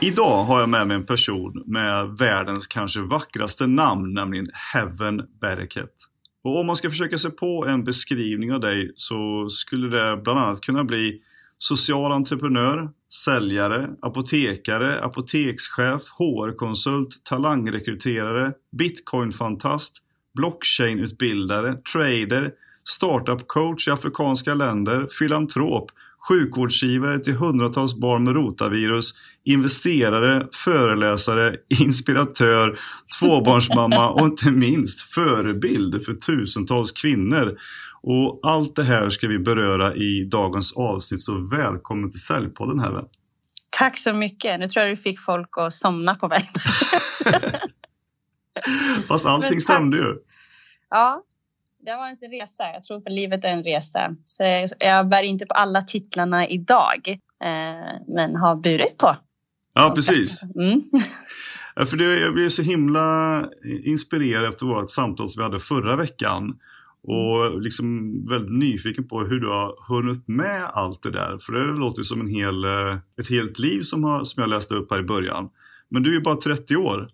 Idag har jag med mig en person med världens kanske vackraste namn, nämligen Heaven Bereket. Och om man ska försöka sig på en beskrivning av dig så skulle det bland annat kunna bli social entreprenör, säljare, apotekare, apotekschef, HR-konsult, talangrekryterare, bitcoinfantast, blockchainutbildare, trader, startup-coach i afrikanska länder, filantrop, sjukvårdsgivare till hundratals barn med rotavirus, investerare, föreläsare, inspiratör, tvåbarnsmamma och inte minst förebild för tusentals kvinnor. Och allt det här ska vi beröra i dagens avsnitt, så välkommen till Säljpodden Heaven. Tack så mycket. Nu tror jag du fick folk att somna på mig. Fast allting stämde ju. Ja, det har varit en resa. Jag tror att livet är en resa. Så jag bär inte på alla titlarna idag, eh, men har burit på. Ja, precis. Mm. För det, jag blev så himla inspirerad efter vårt samtal som vi hade förra veckan. Och liksom väldigt nyfiken på hur du har hunnit med allt det där. För det låter som en hel, eh, ett helt liv som, har, som jag läste upp här i början. Men du är ju bara 30 år.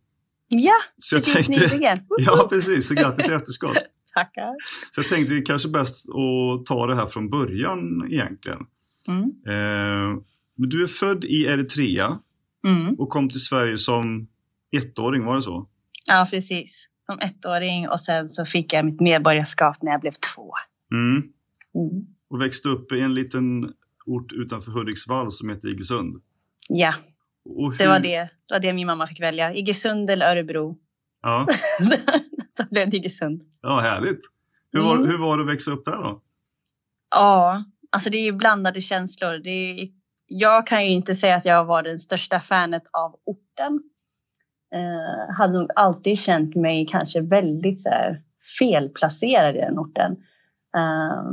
Ja, så precis tänkte, nyligen. Ja, precis. Så grattis i efterskott. Tackar. Så jag tänkte det är kanske bäst att ta det här från början egentligen. Mm. Eh, du är född i Eritrea mm. och kom till Sverige som ettåring, var det så? Ja, precis. Som ettåring och sen så fick jag mitt medborgarskap när jag blev två. Mm. mm. Och växte upp i en liten ort utanför Hudiksvall som heter Iggesund. Ja, hur... det, var det. det var det min mamma fick välja. Iggesund eller Örebro. Ja. Då blev det Iggesund. Ja, härligt. Hur var, mm. hur var det att växa upp där då? Ja, alltså det är ju blandade känslor. Det är, jag kan ju inte säga att jag var den största fanet av orten. Eh, hade nog alltid känt mig kanske väldigt så här, felplacerad i den orten. Eh,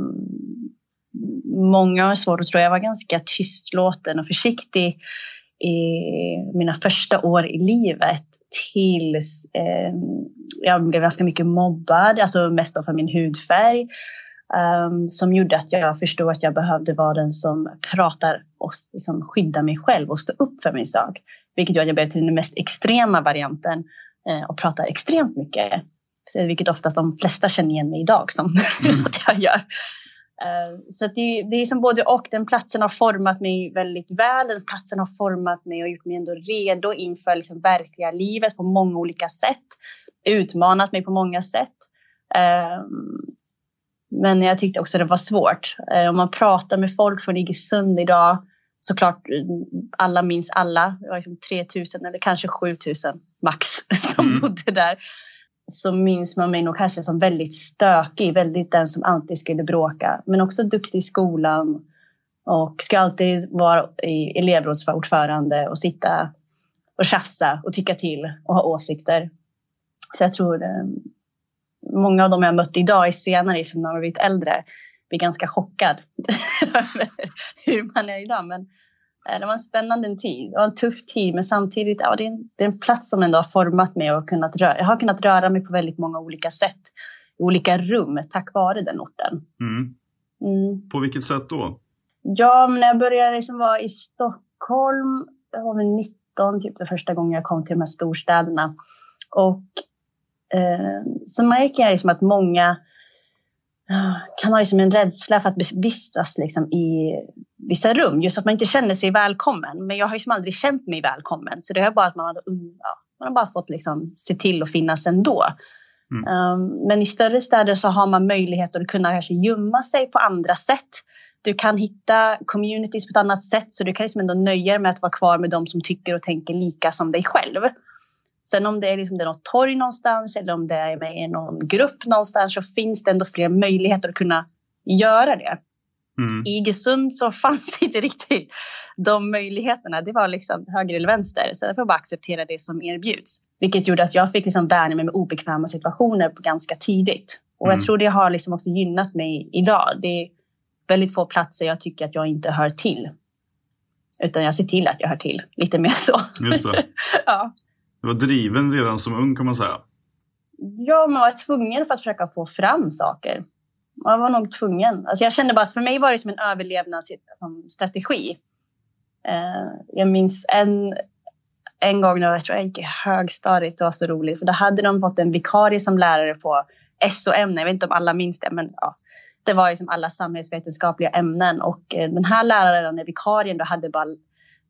många har svårt att tro. Jag var ganska tystlåten och försiktig i mina första år i livet tills eh, jag blev ganska mycket mobbad, alltså mest för min hudfärg. Um, som gjorde att jag förstod att jag behövde vara den som pratar och liksom skyddar mig själv och stå upp för min sak. Vilket gjorde att jag blev till den mest extrema varianten eh, och pratar extremt mycket. Vilket oftast de flesta känner igen mig idag som mm. att jag gör. Uh, så det, det, är som både och. Den platsen har format mig väldigt väl. Den platsen har format mig och gjort mig ändå redo inför liksom verkliga livet på många olika sätt utmanat mig på många sätt. Ehm, men jag tyckte också det var svårt. Eh, om man pratar med folk från Iggesund idag, såklart alla minns alla, det var liksom 3000 eller kanske 7000 max som mm. bodde där. Så minns man mig nog kanske som väldigt stökig, väldigt den som alltid skulle bråka, men också duktig i skolan och ska alltid vara elevrådsordförande och sitta och tjafsa och tycka till och ha åsikter. Så jag tror eh, många av dem jag mött idag är senare, som när man blivit äldre, blir ganska chockad över hur man är idag. Men det var en spännande tid. Det var en tuff tid, men samtidigt ja, det, är en, det är en plats som ändå har format mig och kunnat röra, jag har kunnat röra mig på väldigt många olika sätt i olika rum tack vare den orten. Mm. Mm. På vilket sätt då? Ja, när jag började liksom vara i Stockholm, jag var väl 19 typ det första gången jag kom till de här storstäderna. Och eh, så märker jag liksom att många kan ha liksom en rädsla för att vistas liksom i vissa rum, just att man inte känner sig välkommen. Men jag har liksom aldrig känt mig välkommen, så det är bara att man har, ja, man har bara fått liksom se till att finnas ändå. Mm. Um, men i större städer så har man möjlighet att kunna kanske gömma sig på andra sätt. Du kan hitta communities på ett annat sätt, så du kan liksom ändå nöja dig med att vara kvar med de som tycker och tänker lika som dig själv. Sen om det är, liksom, det är något torg någonstans eller om det är med i någon grupp någonstans så finns det ändå fler möjligheter att kunna göra det. Mm. I Iggesund så fanns det inte riktigt de möjligheterna. Det var liksom höger eller vänster. Så jag får bara acceptera det som erbjuds. Vilket gjorde att jag fick liksom värna mig med obekväma situationer på ganska tidigt. Och mm. jag tror det har liksom också gynnat mig idag. Det är väldigt få platser jag tycker att jag inte hör till. Utan jag ser till att jag hör till. Lite mer så. Just det. ja. Du var driven redan som ung kan man säga. Ja, man var tvungen för att försöka få fram saker. Man var nog tvungen. Alltså jag kände bara, för mig var det som en överlevnadsstrategi. Eh, jag minns en, en gång när jag tror jag gick i högstadiet, det var så roligt, för då hade de fått en vikarie som lärare på SO-ämnen. jag vet inte om alla minns det, men ja, det var liksom alla samhällsvetenskapliga ämnen och eh, den här läraren, vikarien, då hade bara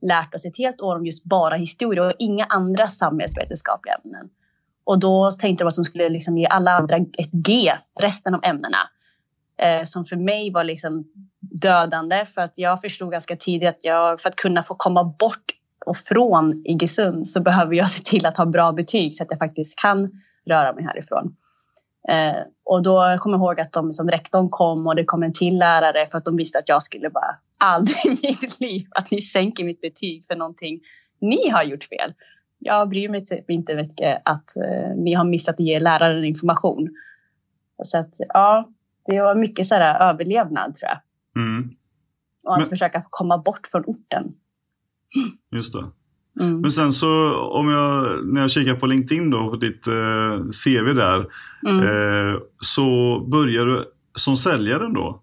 lärt oss ett helt år om just bara historia och inga andra samhällsvetenskapliga ämnen. Och då tänkte de att de skulle liksom ge alla andra ett G, resten av ämnena. Eh, som för mig var liksom dödande för att jag förstod ganska tidigt att jag, för att kunna få komma bort och från Iggesund så behöver jag se till att ha bra betyg så att jag faktiskt kan röra mig härifrån. Eh, och då kommer jag ihåg att de som rektorn kom och det kom en till lärare för att de visste att jag skulle bara aldrig i mitt liv att ni sänker mitt betyg för någonting ni har gjort fel. Jag bryr mig typ inte mycket att eh, ni har missat att ge läraren information. Så att ja, det var mycket så här överlevnad tror jag. Mm. Och att Men... försöka komma bort från orten. Just det. Mm. Men sen så om jag, när jag kikar på LinkedIn då, på ditt eh, CV där. Mm. Eh, så börjar du som säljare då?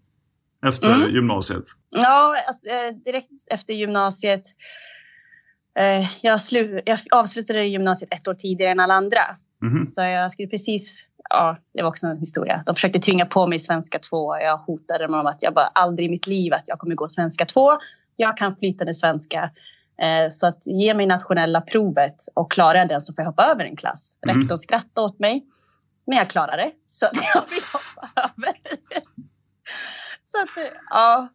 Efter mm. gymnasiet? Ja, alltså, eh, direkt efter gymnasiet. Eh, jag, slu, jag avslutade gymnasiet ett år tidigare än alla andra. Mm. Så jag skulle precis ja, det var också en historia. De försökte tvinga på mig svenska 2. Jag hotade dem om att jag bara aldrig i mitt liv att jag kommer gå svenska 2. Jag kan flytande svenska. Eh, så att ge mig nationella provet och klarar jag den så får jag hoppa över en klass. Mm. Rektorn skrattade åt mig. Men jag klarade det. Så att jag fick hoppa över. Så att, ja,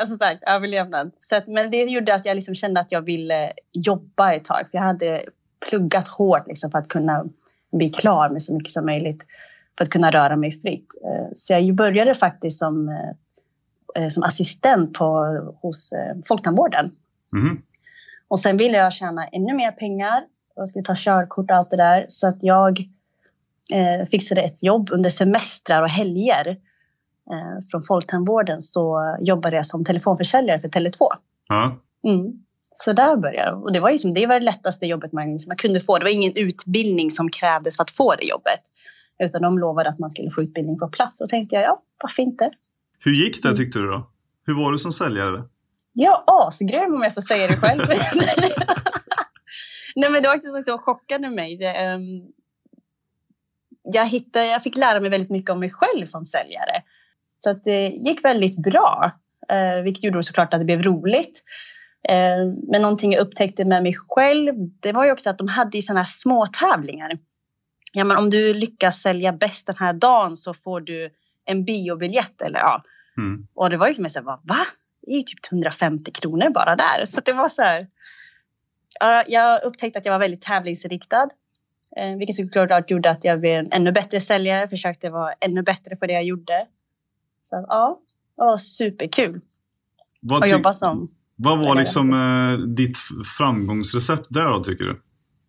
alltså sagt, överlevnad. Så att, men det gjorde att jag liksom kände att jag ville jobba ett tag. För jag hade pluggat hårt liksom för att kunna bli klar med så mycket som möjligt. För att kunna röra mig fritt. Eh, så jag började faktiskt som, eh, som assistent på, hos Folktandvården. Mm. Och sen ville jag tjäna ännu mer pengar. Jag skulle ta körkort och allt det där. Så att jag eh, fixade ett jobb under semestrar och helger. Eh, från Folktandvården så jobbade jag som telefonförsäljare för Tele2. Ja. Mm. Så där började jag. Och det var, liksom, det var det lättaste jobbet man, man kunde få. Det var ingen utbildning som krävdes för att få det jobbet. Utan de lovade att man skulle få utbildning på plats. Och tänkte jag, ja, varför inte? Hur gick det tyckte du då? Hur var du som säljare? Ja, asgrym om jag får säga det själv. Nej, men det var också så chockade mig. Det, um, jag, hittade, jag fick lära mig väldigt mycket om mig själv som säljare. Så att det gick väldigt bra, uh, vilket gjorde såklart att det blev roligt. Uh, men någonting jag upptäckte med mig själv, det var ju också att de hade sådana här små tävlingar. Ja, men om du lyckas sälja bäst den här dagen så får du en biobiljett. Eller, ja. Mm. Och det var ju för mig så här, va? det är ju typ 150 kronor bara där. Så det var så här. Jag upptäckte att jag var väldigt tävlingsinriktad. Eh, vilket såklart gjorde att jag blev en ännu bättre säljare. Försökte vara ännu bättre på det jag gjorde. Så ja, det var superkul. Vad att jobba som Vad var liksom eh, ditt framgångsrecept där då tycker du?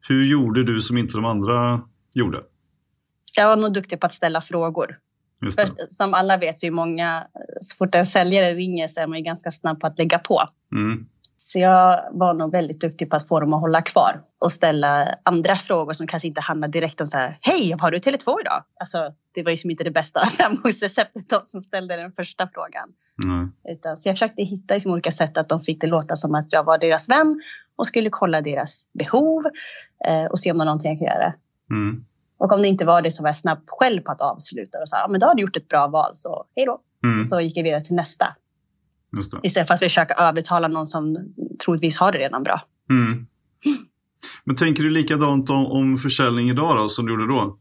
Hur gjorde du som inte de andra gjorde? Jag var nog duktig på att ställa frågor. För, som alla vet så är många, så fort en säljare ringer så är man ju ganska snabb på att lägga på. Mm. Så jag var nog väldigt duktig på att få dem att hålla kvar och ställa andra frågor som kanske inte handlar direkt om så här, hej, har du Tele2 idag? Alltså, det var ju som inte det bästa framgångsreceptet, de som ställde den första frågan. Mm. Utan, så jag försökte hitta liksom olika sätt att de fick det låta som att jag var deras vän och skulle kolla deras behov eh, och se om det var någonting jag kunde göra. Mm. Och om det inte var det så var jag snabbt själv på att avsluta och sa ja, men då har du gjort ett bra val så hej då. Mm. Så gick jag vidare till nästa. Istället för att försöka övertala någon som troligtvis har det redan bra. Mm. Men tänker du likadant om, om försäljning idag då, som du gjorde då?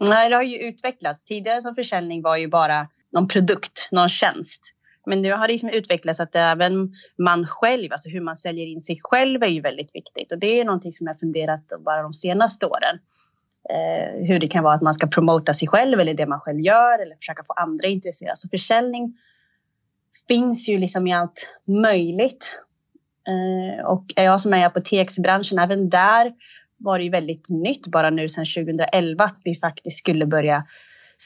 Nej, det har ju utvecklats. Tidigare som försäljning var ju bara någon produkt, någon tjänst. Men nu har det liksom utvecklats att även man själv, alltså hur man säljer in sig själv är ju väldigt viktigt. Och det är någonting som jag funderat bara de senaste åren eh, hur det kan vara att man ska promota sig själv eller det man själv gör eller försöka få andra intresserade. Så försäljning finns ju liksom i allt möjligt. Eh, och jag som är i apoteksbranschen, även där var det ju väldigt nytt bara nu sedan 2011 att vi faktiskt skulle börja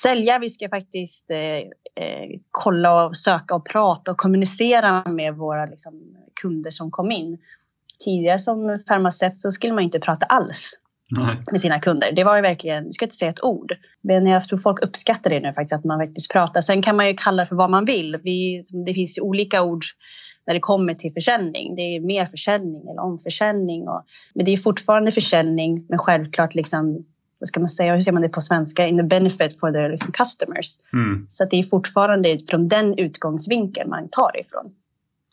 sälja. Vi ska faktiskt eh, eh, kolla och söka och prata och kommunicera med våra liksom, kunder som kom in. Tidigare som farmaceut så skulle man inte prata alls med sina kunder. Det var ju verkligen, jag ska inte säga ett ord, men jag tror folk uppskattar det nu faktiskt att man faktiskt pratar. Sen kan man ju kalla det för vad man vill. Vi, det finns olika ord när det kommer till försäljning. Det är mer försäljning eller omförsäljning. Och, men det är fortfarande försäljning, men självklart liksom vad ska man säga, hur säger man det på svenska, in the benefit for their liksom, customers. Mm. Så att det är fortfarande från den utgångsvinkeln man tar ifrån.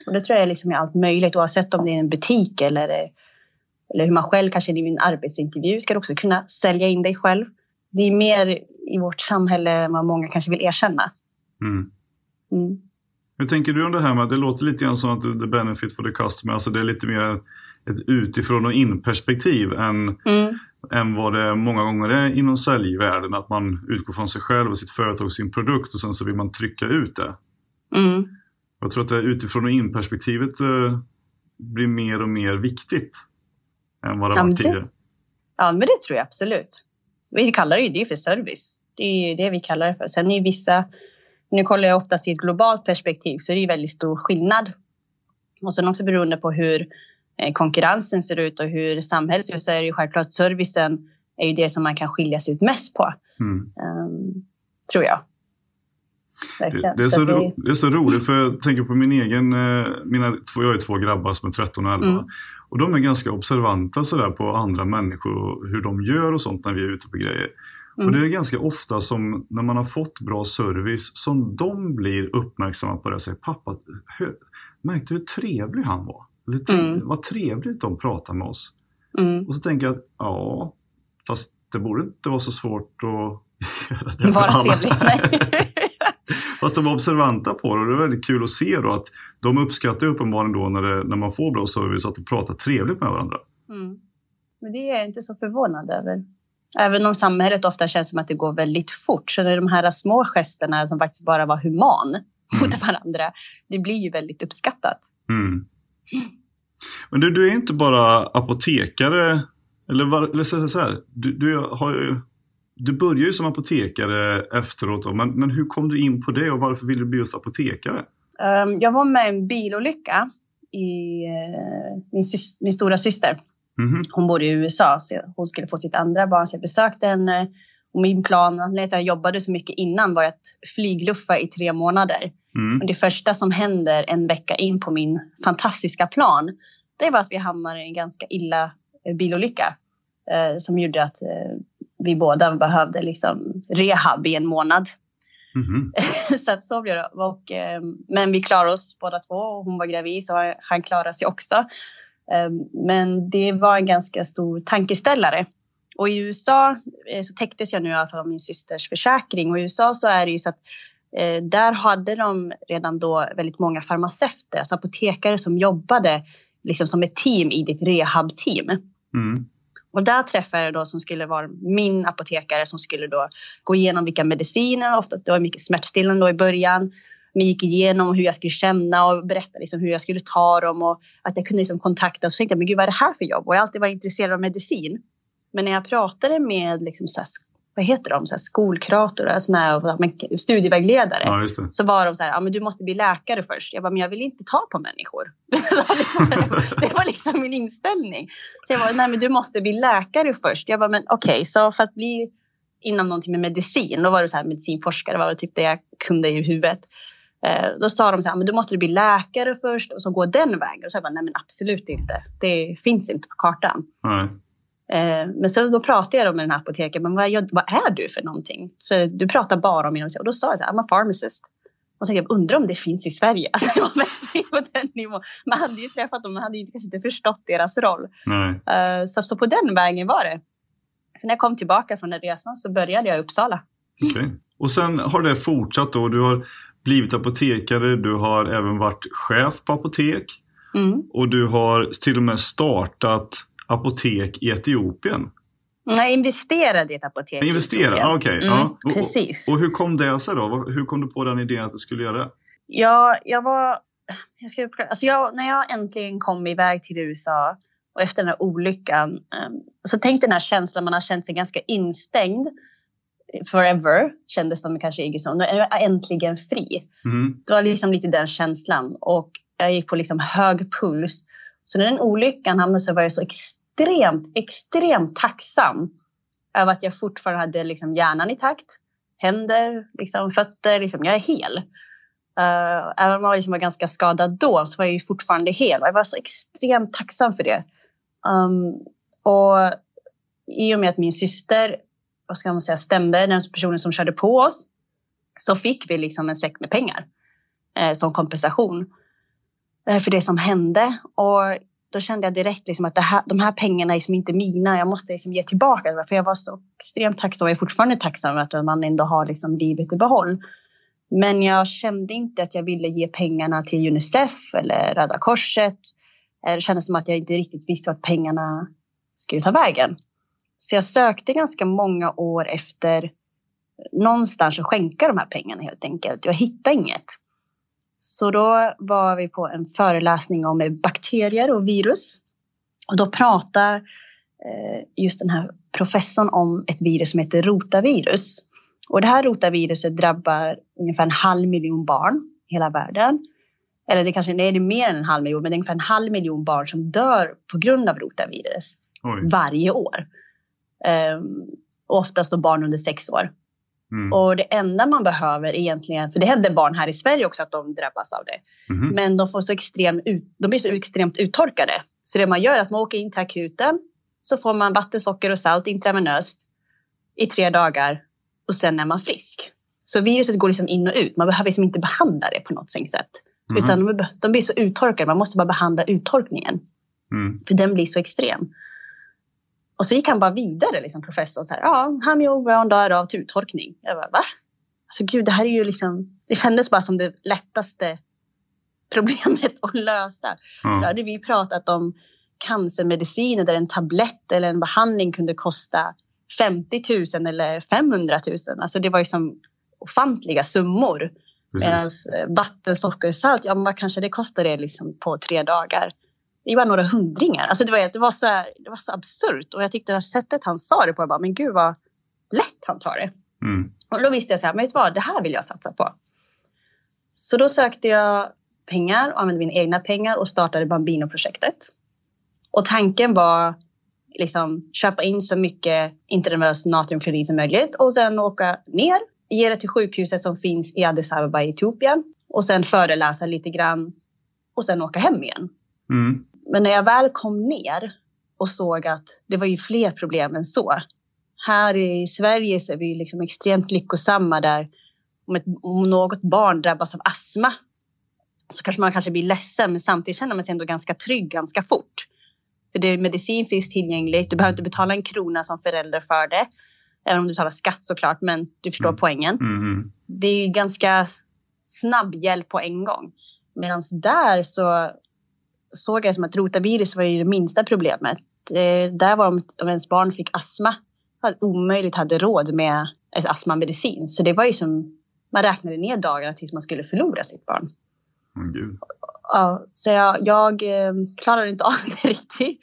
Och det tror jag är liksom i allt möjligt, oavsett om det är en butik eller, eller hur man själv kanske i en arbetsintervju ska också kunna sälja in dig själv. Det är mer i vårt samhälle än vad många kanske vill erkänna. Mm. Mm. Hur tänker du om det här med att det låter lite grann som att the benefit for the customer, alltså det är lite mer ett utifrån och in perspektiv än, Mm. än vad det många gånger är inom säljvärlden. Att man utgår från sig själv och sitt företag, sin produkt och sen så vill man trycka ut det. Mm. Jag tror att det utifrån och in perspektivet eh, blir mer och mer viktigt än vad det Ja, det- tidigare. Ja, men det tror jag absolut. Vi kallar det ju det för service. Det är ju det vi kallar det för. Sen är vissa, nu kollar jag oftast i ett globalt perspektiv, så är det ju väldigt stor skillnad. Och sen också beroende på hur eh, konkurrensen ser ut och hur samhället ser ut, så är det ju självklart servicen är ju det som man kan skilja sig ut mest på, Mm. ehm, tror jag. Det, det, är så ro, det är så roligt för jag tänker på min egen, eh, mina jag har ju två grabbar som är 13 och 11. Mm. Och de är ganska observanta sådär på andra människor och hur de gör och sånt när vi är ute på grejer. Mm. Och det är ganska ofta som när man har fått bra service som de blir uppmärksamma på det och säger pappa, hör, märkte du hur trevlig han var? Eller, Mm. Vad trevligt de pratar med oss. Mm. Och så tänker jag att ja, fast det borde inte vara så svårt att göra det Vara trevlig. Nej. Fast de var observanta på det och det är väldigt kul att se då att de uppskattar uppenbarligen då när, det, när man får bra service att de pratar trevligt med varandra. Mm. Men det är jag inte så förvånad över. Även om samhället ofta känns som att det går väldigt fort så är det de här små gesterna som faktiskt bara var human mot varandra. Det blir ju väldigt uppskattat. Mm. Men du, du är inte bara apotekare, eller, var, eller så här, du, du, har ju, du började ju som apotekare efteråt då, men, men hur kom du in på det och varför ville du bli just apotekare? Um, jag var med i en bilolycka i uh, min, min stora syster. Mhm. Hon bor i USA så hon skulle få sitt andra barn så jag besökte henne. Och min plan, att jag jobbade så mycket innan var att flygluffa i tre månader. Mm. Och det första som händer en vecka in på min fantastiska plan, det var att vi hamnade i en ganska illa eh, bilolycka eh, som gjorde att eh, vi båda behövde liksom rehab i en månad. Mhm. så att så blev det. Och, eh, men vi klarade oss båda två och hon var gravid så han klarade sig också. Eh, men det var en ganska stor tankeställare. Och i USA eh, så täcktes jag nu i alla fall av min systers försäkring och i USA så är det ju så att där hade de redan då väldigt många farmaceuter, alltså apotekare som jobbade liksom som ett team i ditt rehabteam. Mm. Och där träffade jag då som skulle vara min apotekare som skulle då gå igenom vilka mediciner, ofta det var mycket smärtstillande då i början. Men gick igenom hur jag skulle känna och berätta liksom hur jag skulle ta dem och att jag kunde liksom kontakta. Så tänkte jag, men gud vad är det här för jobb? Och jag har alltid varit intresserad av medicin. Men när jag pratade med liksom så här, vad heter de, så här skolkuratorer, såna här, studievägledare. Ja. Så var de så här, ja, men du måste bli läkare först. Jag bara, men jag vill inte ta på människor. Det var liksom, det var liksom min inställning. Så jag bara, nej men du måste bli läkare först. Jag bara, men okej, okay, så för att bli inom någonting med medicin, då var det så här medicinforskare, var det typ det jag kunde i huvudet. Eh, då sa de så här, men du måste bli läkare först och så gå den vägen. Och så jag bara, nej men absolut inte. Det finns inte på kartan. Nej. Eh, men så då pratade jag med den här apoteken, men vad, vad är du för någonting? Så du pratar bara om inom Och då sa jag så här, I'm a pharmacist. Och så jag undrar om det finns i Sverige. Alltså jag var på den nivån. Man hade ju träffat dem, man hade ju kanske inte förstått deras roll. Nej. Eh, så, så på den vägen var det. Så när jag kom tillbaka från den resan så började jag i Uppsala. Okej. Och sen har det fortsatt då. Du har blivit apotekare, du har även varit chef på apotek Mm. och du har till och med startat apotek i Etiopien. Jag investerade i ett apotek. i Investera, Etiopien. ah, okej. Mm, ja. Och- Precis. Och, hur kom det sig då? Hur kom du på den idén att du skulle göra det? Ja, jag var... Jag ska, alltså jag, när jag äntligen kom iväg till USA och efter den här olyckan um, så tänkte den här känslan man har känt sig ganska instängd forever, kändes som kanske Iggesson. Nu är jag äntligen fri. Mhm. Det var liksom lite den känslan och jag gick på liksom hög puls. Så när den olyckan hamnade så var jag så extremt, extremt tacksam över att jag fortfarande hade liksom hjärnan i takt, händer, liksom, fötter, liksom, jag är hel. Uh, även om jag liksom var ganska skadad då så var jag ju fortfarande hel och jag var så extremt tacksam för det. Um, och i och med att min syster vad ska man säga, stämde den personen som körde på oss så fick vi liksom en säck med pengar eh, som kompensation Eh, för det som hände. Och då kände jag direkt liksom att det här, de här pengarna är liksom inte mina. Jag måste liksom ge tillbaka. För jag var så extremt tacksam och är fortfarande tacksam att man ändå har liksom livet i behåll. Men jag kände inte att jag ville ge pengarna till Unicef eller Röda Korset. Eh, det kändes som att jag inte riktigt visste vart pengarna skulle ta vägen. Så jag sökte ganska många år efter någonstans att skänka de här pengarna helt enkelt. Jag hittade inget. Så då var vi på en föreläsning om bakterier och virus. Och då pratar eh, just den här professorn om ett virus som heter rotavirus. Och det här rotaviruset drabbar ungefär en halv miljon barn i hela världen. Eller det kanske nej, det är mer än en halv miljon, men det är ungefär en halv miljon barn som dör på grund av rotavirus Oj. varje år. Um, oftast då barn under sex år. Mm. Och det enda man behöver egentligen, för det händer barn här i Sverige också att de drabbas av det. Mm. Men de, får så extrem de blir så extremt uttorkade. Så det man gör är att man åker in till akuten så får man vatten, socker och salt intravenöst i tre dagar och sen är man frisk. Så viruset går liksom in och ut. Man behöver liksom inte behandla det på något sätt. Mm. Utan de, de, blir så uttorkade. Man måste bara behandla uttorkningen. Mm. För den blir så extrem. Och så gick han bara vidare, liksom, professorn. Så här, ja, han Brown dör av uttorkning. Jag bara, va? Alltså gud, det här är ju liksom... Det kändes bara som det lättaste problemet att lösa. Mm. Då hade vi pratat om cancermediciner där en tablett eller en behandling kunde kosta 50 000 eller 500 000. Alltså det var ju som ofantliga summor. Medan eh, vatten, socker, salt, ja men vad kanske det kostade liksom på tre dagar det var några hundringar. Alltså det, var, det, var så, det var så absurt. Och jag tyckte att sättet han sa det på, jag bara, men gud vad lätt han tar det. Mm. Och då visste jag så här, men vet du vad, det här vill jag satsa på. Så då sökte jag pengar och använde mina egna pengar och startade Bambino-projektet. Och tanken var liksom köpa in så mycket intravenöst natriumklorid som möjligt och sen åka ner, ge det till sjukhuset som finns i Addis Abeba i Etiopien och sen föreläsa lite grann och sen åka hem igen. Mm. Men när jag väl kom ner och såg att det var ju fler problem än så. Här i Sverige så är vi liksom extremt lyckosamma där om, ett, om något barn drabbas av astma så kanske man kanske blir ledsen men samtidigt känner man sig ändå ganska trygg ganska fort. För det, medicin finns tillgängligt, du behöver inte betala en krona som förälder för det. Även om du betalar skatt såklart, men du förstår mm. poängen. Mm. Det är ganska snabb hjälp på en gång. Medan där så såg jag som att rotavirus var ju det minsta problemet. Det, där var om, om ens barn fick astma, omöjligt hade råd med astmamedicin. Så det var ju som, man räknade ner dagarna tills man skulle förlora sitt barn. Gud. Ja, så jag, jag eh, klarade inte av det riktigt.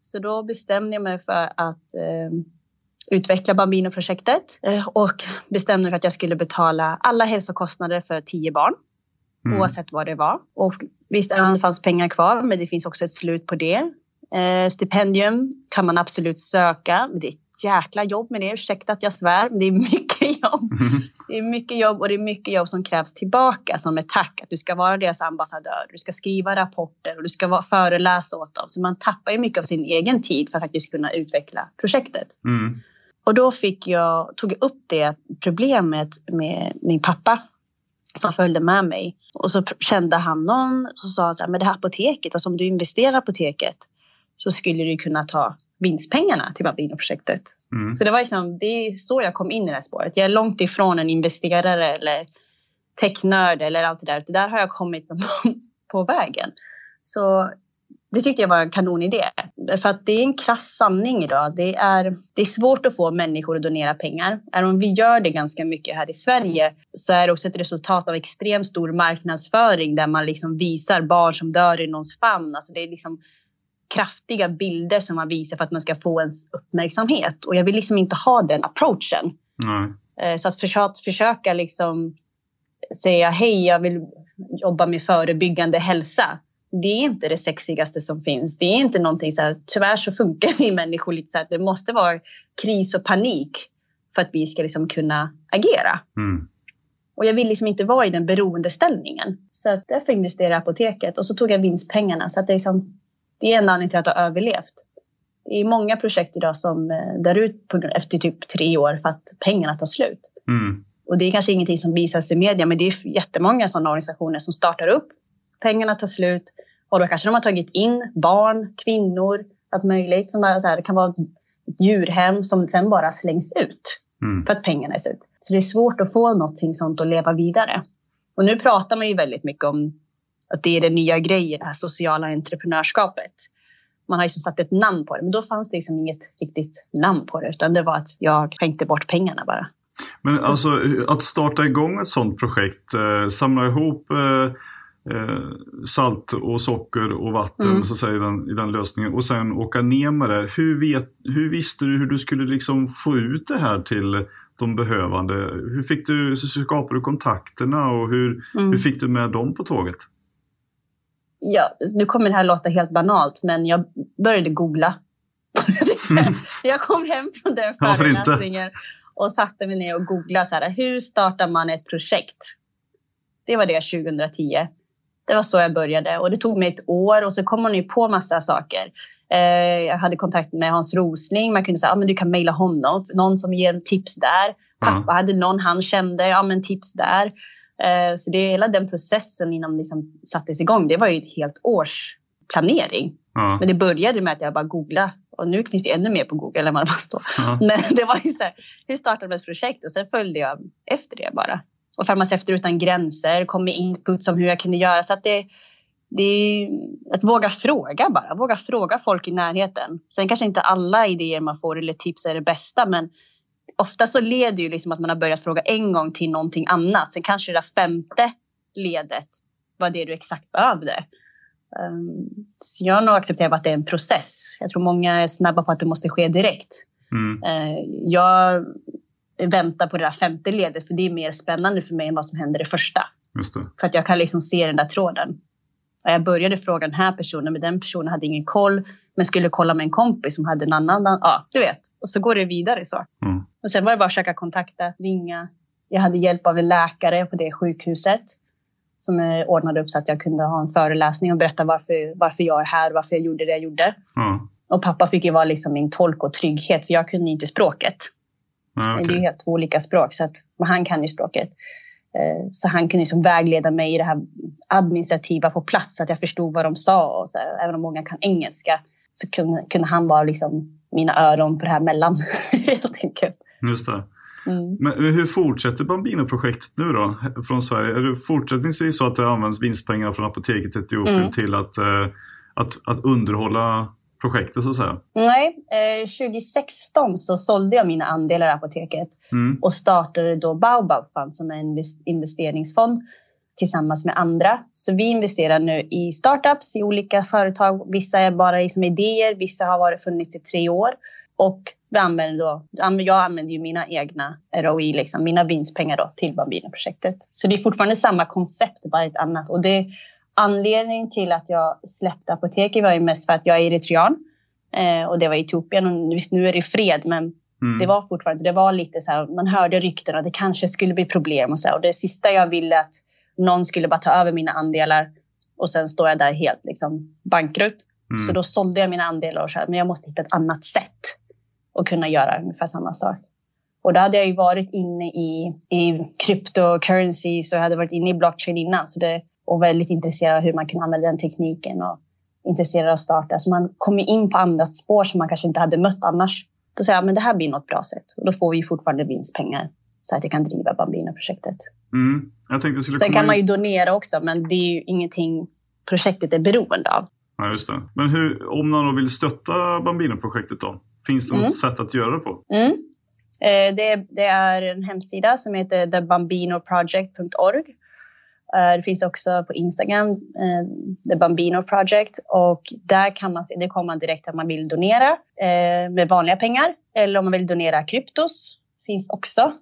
Så då bestämde jag mig för att eh, utveckla Bambino-projektet eh, och bestämde mig för att jag skulle betala alla hälsokostnader för tio barn. Mm. Oavsett vad det var. Och visst, även det fanns pengar kvar, men det finns också ett slut på det. Eh, stipendium kan man absolut söka, men det är ett jäkla jobb med det. Ursäkta att jag svär, men det är mycket jobb. Mm. Det är mycket jobb och det är mycket jobb som krävs tillbaka som ett tack. Att du ska vara deras ambassadör, du ska skriva rapporter och du ska vara, föreläsa åt dem. Så man tappar ju mycket av sin egen tid för att faktiskt kunna utveckla projektet. Mm. Och då fick jag, tog jag upp det problemet med min pappa som följde med mig. Och så kände han någon och så sa så här, men det här apoteket, alltså om du investerar i apoteket så skulle du kunna ta vinstpengarna till Babino-projektet. Mm. Så det var liksom, det är så jag kom in i det här spåret. Jag är långt ifrån en investerare eller technörd eller allt det där. Det där har jag kommit på vägen. Så det tyckte jag var en kanonidé. För att det är en krass sanning idag. Det är, det är svårt att få människor att donera pengar. Även om vi gör det ganska mycket här i Sverige så är det också ett resultat av extremt stor marknadsföring där man liksom visar barn som dör i någons famn. Alltså det är liksom kraftiga bilder som man visar för att man ska få ens uppmärksamhet. Och jag vill liksom inte ha den approachen. Mm. Så att försöka, försöka liksom säga hej, jag vill jobba med förebyggande hälsa det är inte det sexigaste som finns. Det är inte någonting så här, tyvärr så funkar vi människor lite så att det måste vara kris och panik för att vi ska liksom kunna agera. Mm. Och jag vill liksom inte vara i den beroendeställningen. Så att därför investerade jag i apoteket och så tog jag vinstpengarna. Så att det, är liksom, det är en anledning till att jag har överlevt. Det är många projekt idag som eh, dör ut på, efter typ tre år för att pengarna tar slut. Mm. Och det är kanske ingenting som visas i media, men det är jättemånga sådana organisationer som startar upp. Pengarna tar slut och då kanske de har tagit in barn, kvinnor, allt möjligt. Som bara, så här, det kan vara ett djurhem som sen bara slängs ut Mm. för att pengarna är slut. Så det är svårt att få någonting sånt att leva vidare. Och nu pratar man ju väldigt mycket om att det är den nya grejen, det här sociala entreprenörskapet. Man har liksom satt ett namn på det, men då fanns det liksom inget riktigt namn på det, utan det var att jag skänkte bort pengarna bara. Men alltså att starta igång ett sådant projekt, eh, samla ihop eh, salt och socker och vatten Mm. så säga, i, den, i den lösningen och sen åka ner med det. Hur, vet, hur visste du hur du skulle liksom få ut det här till de behövande? Hur fick du, så skapade du kontakterna och hur, Mm. hur fick du med dem på tåget? Ja, nu kommer det här låta helt banalt, men jag började googla. jag kom hem från den föreläsningen och satte mig ner och googlade så här, hur startar man ett projekt? Det var det 2010. Det var så jag började och det tog mig ett år och så kom man ju på massa saker. Eh, jag hade kontakt med Hans Rosling. Man kunde säga, ah, men du kan mejla honom, någon som ger tips där. Pappa hade någon han kände, ja men tips där. Eh, så det hela den processen innan det liksom sattes igång, det var ju ett helt års planering. Ja, Men det började med att jag bara googlade och nu finns det ännu mer på Google än vad det då. ja. Men det var ju så här, hur startar man ett projekt? Och sen följde jag efter det bara. Och Farmaceuter utan gränser kom med input om hur jag kunde göra. Så att det, det är att våga fråga bara. Våga fråga folk i närheten. Sen kanske inte alla idéer man får eller tips är det bästa, men ofta så leder ju liksom att man har börjat fråga en gång till någonting annat. Sen kanske det där femte ledet var det du exakt behövde. Um, så jag har nog accepterat att det är en process. Jag tror många är snabba på att det måste ske direkt. Mm. Eh, jag väntar på det där femte ledet för det är mer spännande för mig än vad som händer i första. För att jag kan liksom se den där tråden. Jag började fråga den här personen, men den personen hade ingen koll. Men skulle kolla med en kompis som hade en annan. Ja, du vet. Och så går det vidare så. Mm. Och sen var det bara att försöka kontakta, ringa. Jag hade hjälp av en läkare på det sjukhuset. Som eh, ordnade upp så att jag kunde ha en föreläsning och berätta varför, varför jag är här, varför jag gjorde det jag gjorde. Ja. Och pappa fick ju vara liksom min tolk och trygghet, för jag kunde inte språket. Ja, Det är helt två olika språk, så att, han kan ju språket. Eh, Så han kunde liksom vägleda mig i det här administrativa på plats, så att jag förstod vad de sa. Och så här, även om många kan engelska så kunde, kunde han vara liksom mina öron på det här mellan, helt enkelt. Just det. Mm. Men hur fortsätter Bambino-projektet nu då från Sverige? Är det fortsättningsvis så att det används vinstpengar från apoteket i Etiopien Mm. till att, eh, att, att underhålla projektet så att säga? Nej, eh, 2016 så sålde jag mina andelar i apoteket Mm. och startade då Baobab Fund som är en invest- investeringsfond tillsammans med andra. Så vi investerar nu i startups, i olika företag. Vissa är bara i som idéer, vissa har varit funnits i tre år. Och vi använder då, jag använder ju mina egna ROI, liksom, mina vinstpengar då, till Bambino-projektet. Så det är fortfarande samma koncept, bara ett annat. Och det, anledningen till att jag släppte apoteket var ju mest för att jag är eritrean. Eh, och det var i Etiopien. Och visst, nu är det fred, men Mm. det var fortfarande, det var lite så här, man hörde rykten att det kanske skulle bli problem och så här, Och det sista jag ville att någon skulle bara ta över mina andelar och sen står jag där helt liksom bankrutt. Mm. Så då sålde jag mina andelar och så här, men jag måste hitta ett annat sätt att kunna göra ungefär samma sak. Och då hade jag ju varit inne i, i cryptocurrency så jag hade varit inne i blockchain innan så det, och väldigt intresserad av hur man kan använda den tekniken och intresserad av att starta. Så man kom ju in på andra spår som man kanske inte hade mött annars. Då sa jag, men det här blir något bra sätt. Och då får vi fortfarande vinstpengar så att jag kan driva Bambino-projektet. Mm. Jag tänkte skulle Sen kan in- man ju donera också, men det är ju ingenting projektet är beroende av. Ja, just det. Men hur, om någon då vill stötta Bambino-projektet då? Finns det något Mm. sätt att göra det på? Mm. Eh, det, det är en hemsida som heter thebambinoproject.org. Eh, det finns också på Instagram, eh, The Bambino Project. Och där kan man se, det kommer man direkt att man vill donera eh, med vanliga pengar. Eller om man vill donera kryptos, finns också.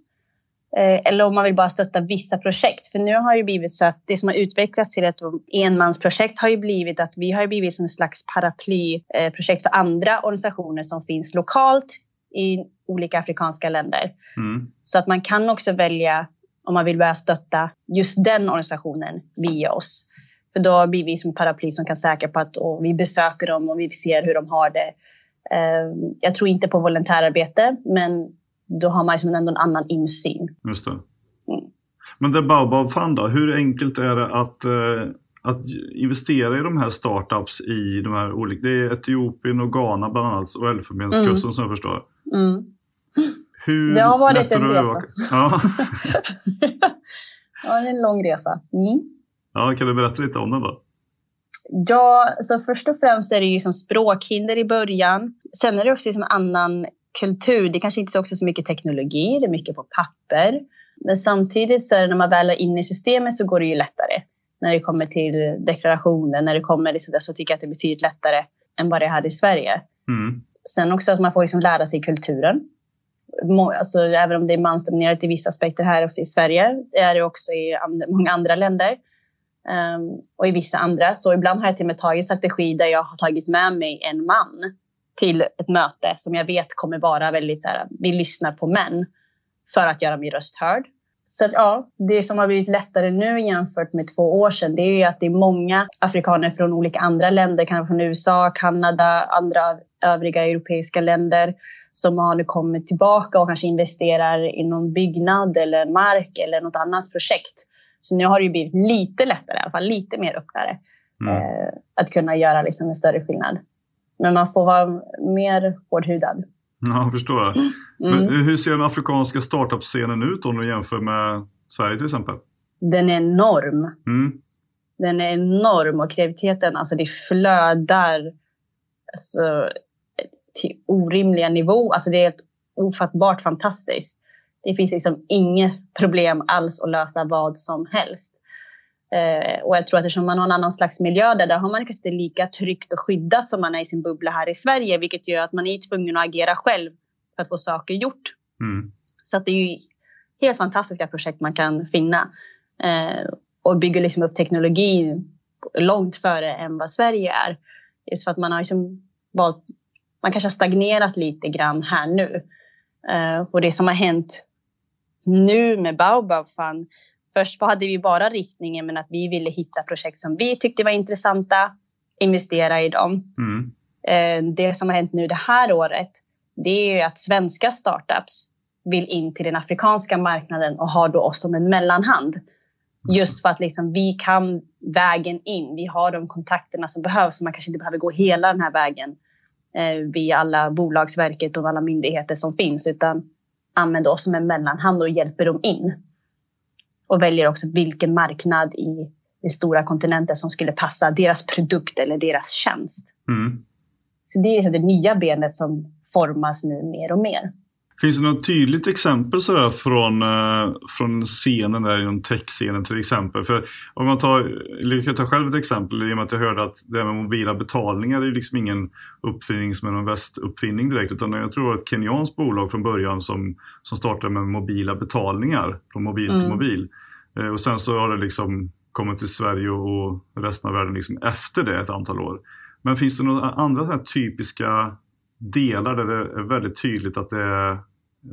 Eller om man vill bara stötta vissa projekt. För nu har ju blivit så att det som har utvecklats till ett enmansprojekt har ju blivit att vi har blivit som en slags paraplyprojekt för andra organisationer som finns lokalt i olika afrikanska länder. Mm. Så att man kan också välja om man vill börja stötta just den organisationen via oss. För då blir vi som paraply som kan säkra på att vi besöker dem och vi ser hur de har det. Ehm, jag tror inte på volontärarbete, men då har man liksom ändå en annan insyn. Just det. Mm. Men det Baobab Fund då, hur enkelt är det att, eh, att investera i de här startups i de här olika, det är Etiopien och Ghana bland annat och Elfenbenskusten mm. som jag förstår. Mm. Hur det har varit en resa. Ja. ja, det är en lång resa. Mm. Ja, kan du berätta lite om den då? Ja, så först och främst är det ju som språkhinder i början. Sen är det också som annan kultur. Det kanske inte är också så mycket teknologi, det är mycket på papper. Men samtidigt så är det när man väl är inne i systemet så går det ju lättare. När det kommer till deklarationen, när det kommer liksom där så tycker jag att det är betydligt lättare än vad det är här i Sverige. Mm. Sen också att man får liksom lära sig kulturen. Alltså, även om det är mansdominerat i vissa aspekter här också i Sverige, det är det också i and många andra länder. Um, och i vissa andra. Så ibland har jag till och med tagit strategi där jag har tagit med mig en man till ett möte som jag vet kommer vara väldigt så här, vi lyssnar på män för att göra min röst hörd. Så att, ja, det som har blivit lättare nu jämfört med två år sedan, det är ju att det är många afrikaner från olika andra länder, kanske från USA, Kanada, andra övriga europeiska länder som har nu kommit tillbaka och kanske investerar i någon byggnad eller mark eller något annat projekt. Så nu har det ju blivit lite lättare, i alla fall lite mer öppnare, mm. eh, att kunna göra liksom en större skillnad. Men man får vara mer hårdhudad. Ja, jag förstår. Mm. Men hur ser den afrikanska startup-scenen ut om du jämför med Sverige till exempel? Den är enorm. Mm. Den är enorm och kreativiteten, alltså det flödar alltså, till orimliga nivåer. Alltså det är ett ofattbart fantastiskt. Det finns liksom inget problem alls att lösa vad som helst. Eh, och jag tror att eftersom man har en annan slags miljö där, där har man kanske inte lika tryggt och skyddat som man är i sin bubbla här i Sverige, vilket gör att man är tvungen att agera själv för att få saker gjort. Mm. Så att det är ju helt fantastiska projekt man kan finna eh, och bygger liksom upp teknologin långt före än vad Sverige är. Just för att man har liksom valt, man kanske har stagnerat lite grann här nu. Eh, och det som har hänt nu med Baobab Fund Först hade vi bara riktningen men att vi ville hitta projekt som vi tyckte var intressanta, investera i dem. Mm. Eh, det som har hänt nu det här året, det är att svenska startups vill in till den afrikanska marknaden och har då oss som en mellanhand. Just för att liksom vi kan vägen in. Vi har de kontakterna som behövs. Så man kanske inte behöver gå hela den här vägen via alla Bolagsverket och alla myndigheter som finns utan använder oss som en mellanhand och hjälper dem in och väljer också vilken marknad i den stora kontinenten som skulle passa deras produkt eller deras tjänst. Mm. Så det är det nya benet som formas nu mer och mer. Finns det något tydligt exempel sådär från, eh, från scenen där inom tech-scenen till exempel? För om man tar, jag kan ta själv ett exempel i och med att jag hörde att det här med mobila betalningar är liksom ingen uppfinning som är någon västuppfinning direkt utan jag tror att ett kenyanskt bolag från början som, som startade med mobila betalningar från mobil mm. till mobil. Eh, och sen så har det liksom kommit till Sverige och resten av världen liksom efter det ett antal år. Men finns det några andra typiska delar där det är väldigt tydligt att det är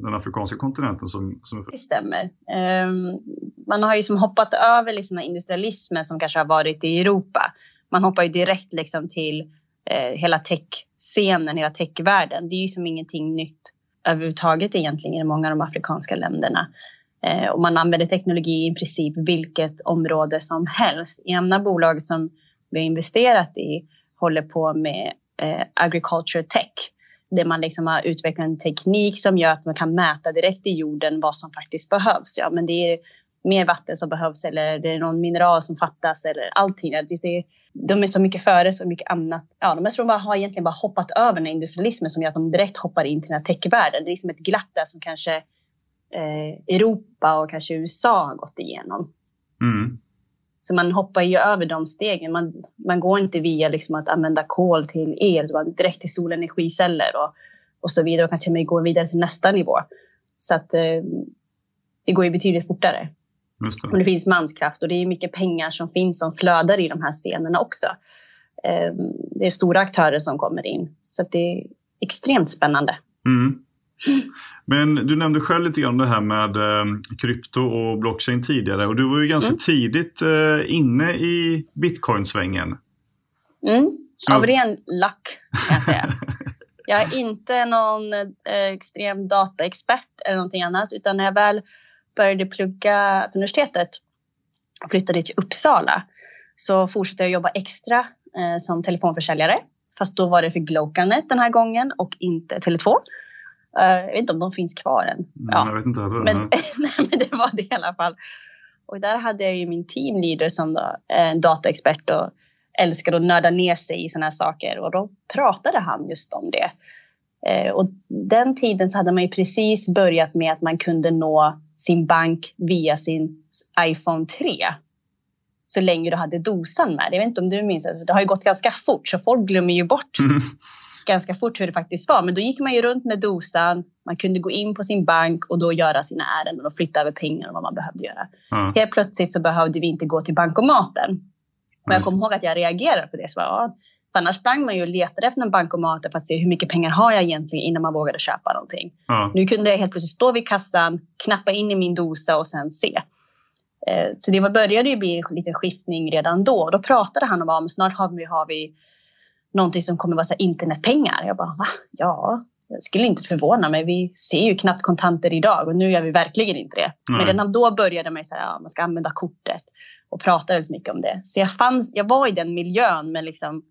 den afrikanska kontinenten som... som... Det stämmer. Um, man har ju som hoppat över liksom industrialismen som kanske har varit i Europa. Man hoppar ju direkt liksom till uh, hela tech-scenen, hela techvärlden. Det är ju som ingenting nytt överhuvudtaget egentligen i många av de afrikanska länderna. Uh, och man använder teknologi i princip vilket område som helst. Ena bolag som vi har investerat i håller på med eh, agriculture tech där man liksom har utvecklat en teknik som gör att man kan mäta direkt i jorden vad som faktiskt behövs. Ja, men det är mer vatten som behövs eller det är någon mineral som fattas eller allting. Det är, de är så mycket före så mycket annat. Ja, de jag tror bara har egentligen bara hoppat över den industrialismen som gör att de direkt hoppar in till den här techvärlden. Det är liksom ett glapp där som kanske eh, Europa och kanske USA har gått igenom. Mm. Så man hoppar ju över de stegen. Man, man går inte via liksom att använda kol till el, utan direkt till solenergiceller och, och så vidare. Och kanske man går vidare till nästa nivå. Så att eh, det går ju betydligt fortare. Det. Och det finns manskraft och det är mycket pengar som finns som flödar i de här scenerna också. Eh, det är stora aktörer som kommer in. Så det är extremt spännande. Mm. Men du nämnde själv lite grann det här med eh, krypto och blockchain tidigare och du var ju ganska mm. tidigt eh, inne i bitcoin-svängen. Mm. Av ren luck kan jag säga. jag är inte någon eh, extrem dataexpert eller någonting annat utan när jag väl började plugga på universitetet och flyttade till Uppsala så fortsatte jag jobba extra eh, som telefonförsäljare. Fast då var det för Glocanet den här gången och inte Tele2. Uh, jag vet inte om de finns kvar än. Ja. Jag vet inte heller. Men, nej, men det var det i alla fall. Och där hade jag ju min teamleader som då, en dataexpert och älskade att nörda ner sig i sådana här saker. Och då pratade han just om det. Uh, och den tiden så hade man ju precis börjat med att man kunde nå sin bank via sin iPhone 3 så länge du hade dosan med. Jag vet inte om du minns det. Det har ju gått ganska fort så folk glömmer ju bort mm. Ganska fort hur det faktiskt var. Men då gick man ju runt med dosan. Man kunde gå in på sin bank och då göra sina ärenden och flytta över pengar och vad man behövde göra. Mm. Helt plötsligt så behövde vi inte gå till bankomaten. Men jag kommer ihåg att jag reagerade på det. Så bara, ja, annars sprang man ju och letade efter en bankomat för att se hur mycket pengar har jag egentligen innan man vågade köpa någonting. Mm. Nu kunde jag helt plötsligt stå vid kassan, knappa in i min dosa och sen se. Eh, så det började ju bli lite skiftning redan då. Då pratade han om att snart har vi, har vi någonting som kommer vara så internetpengar. Jag bara, va? Ja, jag skulle inte förvåna mig. Vi ser ju knappt kontanter idag och nu gör vi verkligen inte det. Mm. Men redan då började man säga att ja, man ska använda kortet och prata väldigt mycket om det. Så jag, fanns, jag var i den miljön med liksom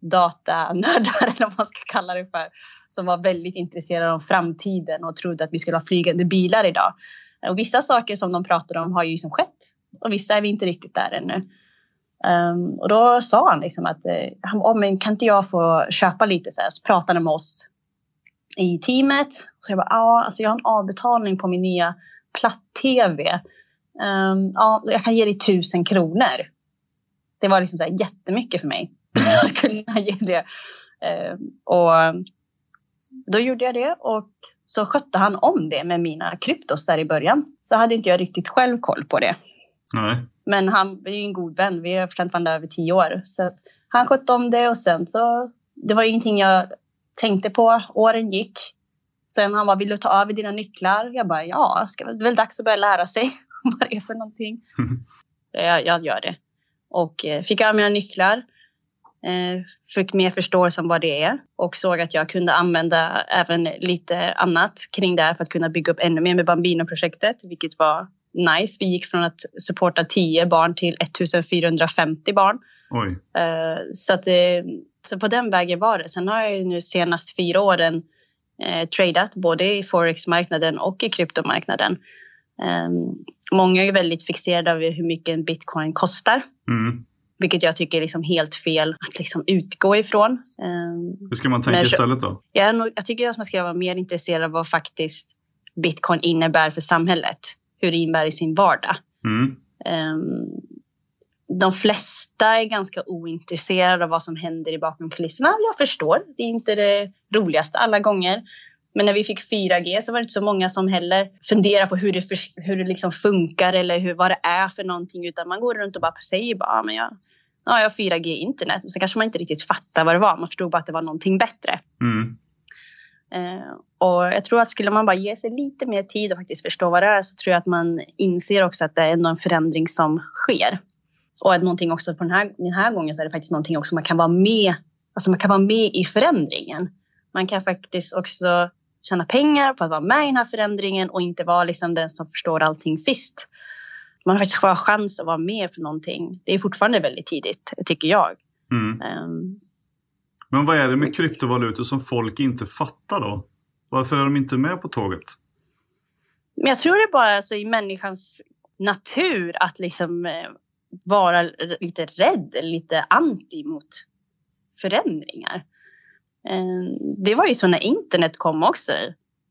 datanördar eller vad man ska kalla det för som var väldigt intresserade av framtiden och trodde att vi skulle ha flygande bilar idag. Och vissa saker som de pratade om har ju liksom skett och vissa är vi inte riktigt där ännu. Um, och då sa han liksom att oh, men kan inte jag få köpa lite så här? Så pratade han med oss i teamet. Så jag bara, ja, alltså jag har en avbetalning på min nya platt-tv. Um, ja, jag kan ge dig tusen kronor. Det var liksom så här jättemycket för mig. att kunna ge det. Um, och då gjorde jag det och så skötte han om det med mina kryptos där i början. Så hade inte jag riktigt själv koll på det. Nej. Men han är ju en god vän. Vi har känt varandra över tio år. Så han skötte om det och sen så... Det var ingenting jag tänkte på. Åren gick. Sen han bara, vill du ta över dina nycklar? Jag bara, ja, ska, det är väl dags att börja lära sig vad det är för någonting. jag, jag gör det. Och eh, fick över mina nycklar. Eh, fick mer förståelse om vad det är och såg att jag kunde använda även lite annat kring det här för att kunna bygga upp ännu mer med Bambino-projektet, vilket var nice. Vi gick från att supporta 10 barn till 1450 barn. Oj. Eh, så, att, så på den vägen var det. Sen har jag nu senast fyra åren eh, tradat både i forex-marknaden och i kryptomarknaden. Um, många är väldigt fixerade över hur mycket en bitcoin kostar. Mm. Vilket jag tycker är liksom helt fel att liksom utgå ifrån. Um, hur ska man tänka istället då? Jag, jag tycker att man ska vara mer intresserad av vad faktiskt bitcoin innebär för samhället. Hur det innebär i sin vardag. Mm. Um, de flesta är ganska ointresserade av vad som händer i bakom kulisserna. Jag förstår, det är inte det roligaste alla gånger. Men när vi fick 4G så var det inte så många som heller funderar på hur det, för, hur det liksom funkar eller hur, vad det är för någonting. Utan man går runt och bara säger bara, ja, men jag, ja, jag har 4G internet. Men så kanske man inte riktigt fattar vad det var. Man förstod bara att det var någonting bättre. Mm. Uh, och jag tror att skulle man bara ge sig lite mer tid och faktiskt förstå vad det är så tror jag att man inser också att det är en förändring som sker. Och att någonting också på den här, den här gången så är det faktiskt någonting också man kan vara med, alltså man kan vara med i förändringen. Man kan faktiskt också tjäna pengar på att vara med i den här förändringen och inte vara liksom den som förstår allting sist. Man har faktiskt chans att vara med för någonting. Det är fortfarande väldigt tidigt, tycker jag. Mm. Um, Men vad är det med kryptovalutor som folk inte fattar då? Varför är de inte med på tåget? Men jag tror det är bara alltså, i människans natur att liksom eh, vara lite rädd, lite anti mot förändringar. Ehm, det var ju så när internet kom också.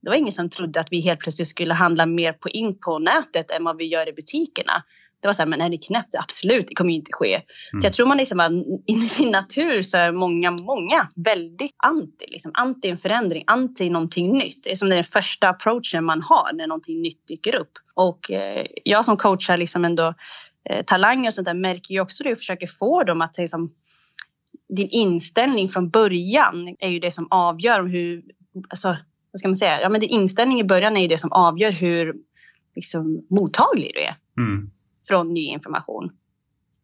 Det var ingen som trodde att vi helt plötsligt skulle handla mer på in på nätet än vad vi gör i butikerna. Det var så här, men är det knäppt? Absolut, det kommer ju inte ske. Mm. Så jag tror man liksom att i sin natur så är många, många väldigt anti. Liksom, anti en förändring, anti någonting nytt. Det är som den första approachen man har när någonting nytt dyker upp. Och eh, jag som coachar liksom ändå eh, talanger och sånt där märker ju också det och försöker få dem att liksom, din inställning från början är ju det som avgör hur, alltså, vad ska man säga, ja men din inställning i början är ju det som avgör hur liksom, mottaglig du är Mm. Från ny information.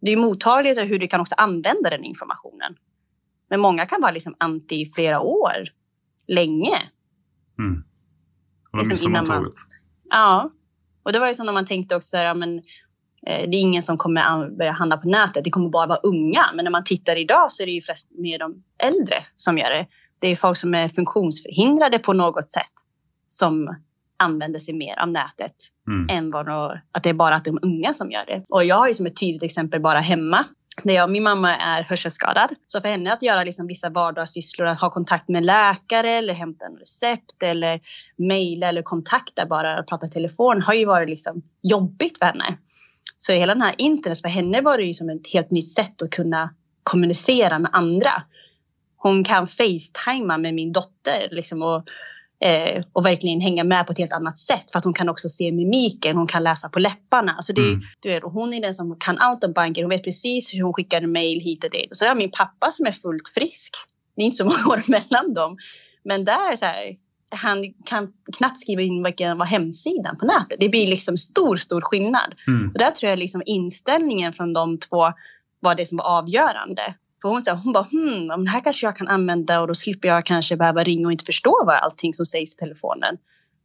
Det är mottagligt hur du kan också använda den informationen. Men många kan vara liksom anti i flera år, länge. Mm. Och då Liksom missar man tåget. Ja, och det var ju så när man tänkte också där, ja, men eh, det är ingen som kommer börja handla på nätet, det kommer bara vara unga. Men när man tittar idag så är det ju flest mer de äldre som gör det. Det är folk som är funktionsförhindrade på något sätt som använder sig mer av nätet Mm. än vad då, att det är bara att de unga som gör det. Och jag har ju som ett tydligt exempel bara hemma. Där jag, min mamma är hörselskadad. Så för henne att göra liksom vissa vardagssysslor, att ha kontakt med läkare eller hämta en recept eller mejla eller kontakta bara och prata telefon har ju varit liksom jobbigt för henne. Så hela den här internet för henne var det ju som ett helt nytt sätt att kunna kommunicera med andra. Hon kan facetima med min dotter liksom och eh, och verkligen hänga med på ett helt annat sätt för att hon kan också se mimiken, hon kan läsa på läpparna. Alltså det, Mm. du vet, och hon är den som kan allt om banken, hon vet precis hur hon skickar mejl hit och dit. Och så har min pappa som är fullt frisk. Det är inte så många år mellan dem. Men där så här, han kan knappt skriva in vilken var hemsidan på nätet. Det blir liksom stor, stor skillnad. Mm. Och där tror jag liksom inställningen från de två var det som var avgörande. För hon sa, hon bara, hmm, men det här kanske jag kan använda och då slipper jag kanske behöva ringa och inte förstå vad allting som sägs i telefonen.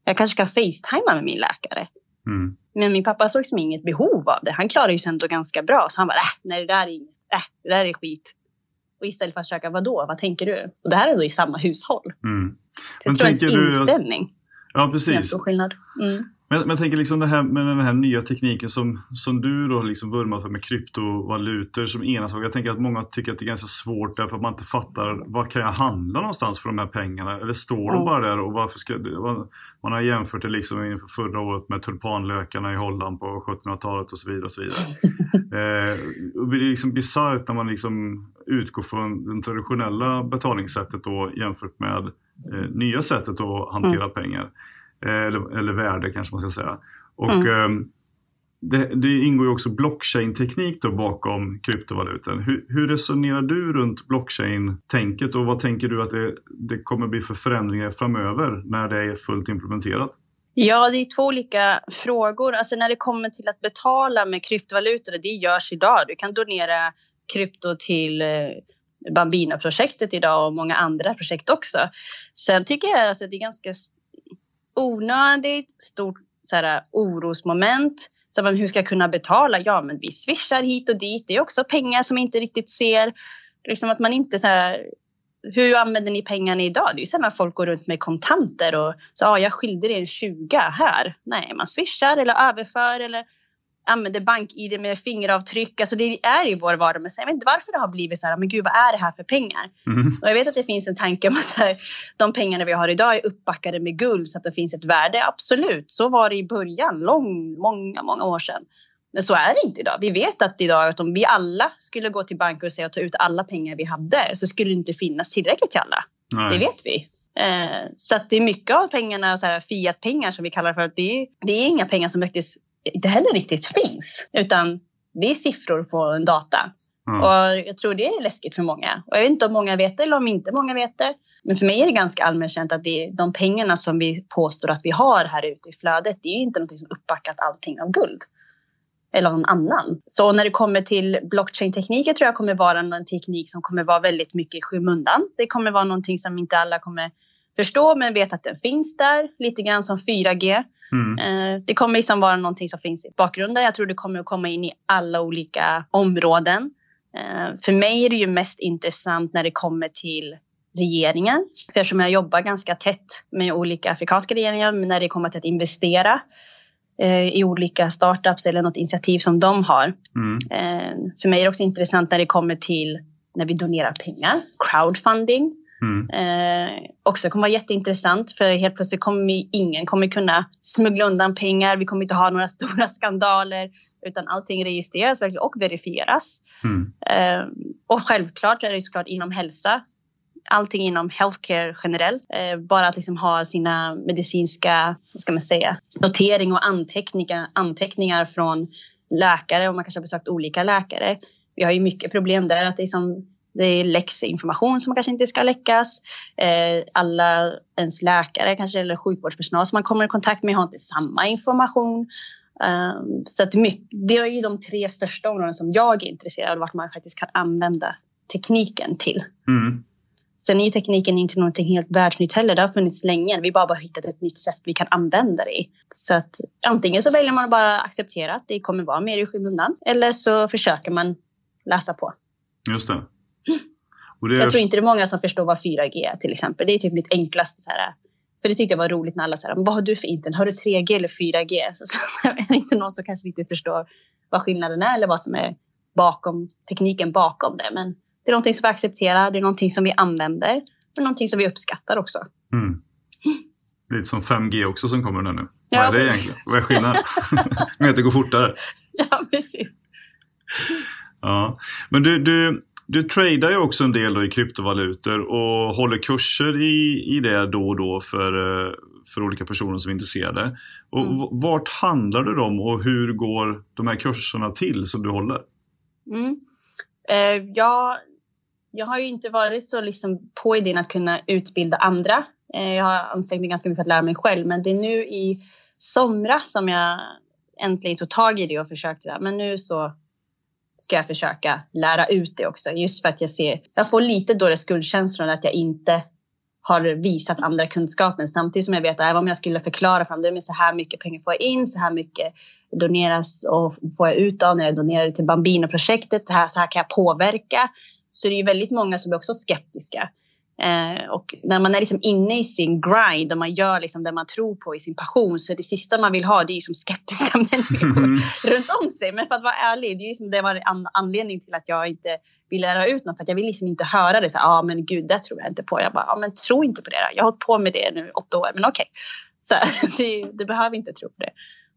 Jag kanske kan facetima med min läkare. Mm. Men min pappa såg som inget behov av det. Han klarade sig ändå ganska bra. Så han bara, äh, nej det där är inget, äh, det där är skit. Och istället för att försöka, vadå, vad tänker du? Och det här är då i samma hushåll. Mm. Så Men jag tror ens tänker du inställning Ja, är en precis. stor skillnad. Mm. Men, men jag tänker liksom det här med den här nya tekniken som, som du då liksom vurmar för med kryptovalutor som ena sak. Jag tänker att många tycker att det är ganska svårt därför att man inte fattar vad kan jag handla någonstans för de här pengarna? Eller står de Mm. bara där och varför ska Man har jämfört det liksom inför förra året med tulpanlökarna i Holland på 1700-talet och så vidare. Och så vidare. eh, det är liksom bisarrt när man liksom utgår från det traditionella betalningssättet då jämfört med eh, nya sättet att hantera pengar. Eller, eller värde kanske man ska säga. Och Mm. ehm, det, det ingår ju också blockchain-teknik bakom kryptovalutan. Hur, hur resonerar du runt blockchain-tänket och vad tänker du att det, det kommer bli för förändringar framöver när det är fullt implementerat? Ja, det är två olika frågor. Alltså när det kommer till att betala med kryptovalutor, det görs idag. Du kan donera krypto till eh, Bambina-projektet idag och många andra projekt också. Sen tycker jag alltså att det är ganska onödigt stort så här, orosmoment. Så men hur ska jag kunna betala? Ja, men vi swishar hit och dit. Det är också pengar som inte riktigt ser. Liksom att man inte så här, hur använder ni pengarna idag? Det är ju sällan folk går runt med kontanter och så ja, jag skilde dig en 20 här. Nej, man swishar eller överför eller använder bank-id med fingeravtryck. Alltså det är i vår vardag. Men jag vet inte varför det har blivit så här, men gud vad är det här för pengar? Mm. Och jag vet att det finns en tanke om att de pengarna vi har idag är uppbackade med guld så att det finns ett värde. Absolut, så var det i början, lång, många, många år sedan. Men så är det inte idag. Vi vet att idag att om vi alla skulle gå till banken och säga att ta ut alla pengar vi hade så skulle det inte finnas tillräckligt till alla. Nej. Det vet vi. Eh, så att det är mycket av pengarna, så här fiat-pengar som vi kallar för, att det det är inga pengar som faktiskt inte heller riktigt finns. Utan det är siffror på en data. Ja. Och jag tror det är läskigt för många. Och jag vet inte om många vet det eller om inte många vet det. Men för mig är det ganska allmänt känt att det är de pengarna som vi påstår att vi har här ute i flödet, det är ju inte något som uppbackat allting av guld. Eller någon annan. Så när det kommer till blockchain-tekniken tror jag kommer vara en teknik som kommer vara väldigt mycket i skymundan. Det kommer vara någonting som inte alla kommer förstå men vet att den finns där. Lite grann som 4G. Mm. Eh, Det kommer liksom vara någonting som finns i bakgrunden. Jag tror det kommer att komma in i alla olika områden. Eh, För mig är det ju mest intressant när det kommer till regeringar. För eftersom jag jobbar ganska tätt med olika afrikanska regeringar när det kommer till att investera eh, i olika startups eller något initiativ som de har. Mm. För mig är det också intressant när det kommer till när vi donerar pengar, crowdfunding. Mm. Eh, också kommer vara jätteintressant för helt plötsligt kommer vi- ingen kommer kunna smuggla undan pengar. Vi kommer inte ha några stora skandaler utan allting registreras verkligen och verifieras. Mm. Eh, och självklart är det såklart inom hälsa. Allting inom healthcare generellt. Eh, bara att liksom ha sina medicinska, vad ska man säga, notering och anteckningar, anteckningar från läkare och man kanske har besökt olika läkare. Vi har ju mycket problem där att det är som Det läcks information som kanske inte ska läckas. Eh, alla ens läkare kanske eller sjukvårdspersonal som man kommer i kontakt med har inte samma information. Um, så att det är ju de tre största områden som jag är intresserad av vart man faktiskt kan använda tekniken till. Mm. Sen är ju tekniken inte någonting helt världsnytt heller. Det har funnits länge. Vi bara bara hittat ett nytt sätt vi kan använda det i. Så att antingen så väljer man att bara acceptera att det kommer vara mer i skymundan. Eller så försöker man läsa på. Just det. Det. Jag tror inte det är många som förstår vad 4G är till exempel. Det är typ mitt enklaste så här, för det tyckte jag var roligt när alla sa vad har du för internet? Har du 3G eller 4G? Så, så, är inte någon som kanske riktigt förstår vad skillnaden är eller vad som är bakom tekniken bakom det. Men det är någonting som vi accepterar, det är någonting som vi använder och någonting som vi uppskattar också. Mm. Lite som 5G också som kommer nu. Ja, vad är det egentligen? Vad är skillnaden? Med att det går fortare. Ja, precis. Ja. Men du, du, du tradar ju också en del i kryptovalutor och håller kurser i, i det då och då för, eh, för olika personer som är intresserade. Och mm. Vart handlar det om och hur går de här kurserna till som du håller? Mm. Eh, jag, jag har ju inte varit så liksom på idén att kunna utbilda andra. Eh, jag har ansträngt mig ganska mycket för att lära mig själv men det är nu i somras som jag äntligen tog tag i det och försökte. Men nu så ska jag försöka lära ut det också. Just för att jag ser, jag får lite dålig skuldkänsla att jag inte har visat andra kunskapen samtidigt som jag vet att även om jag skulle förklara för dem, så här mycket pengar får jag in, så här mycket doneras och får jag ut av när jag donerar till Bambino-projektet, så här, så här kan jag påverka. Så det är ju väldigt många som är också skeptiska. Eh, och när man är liksom inne i sin grind och man gör liksom det man tror på i sin passion så det sista man vill ha det är som skeptiska människor mm. runt om sig. Men för att vara ärlig, det, är liksom, det var en anledning till att jag inte vill lära ut något. För att jag vill liksom inte höra det så ja ah, men gud det tror jag inte på. Jag bara, ja ah, men tro inte på det där. Jag har hållit på med det nu åtta år, men okej. Okay. du behöver inte tro på det.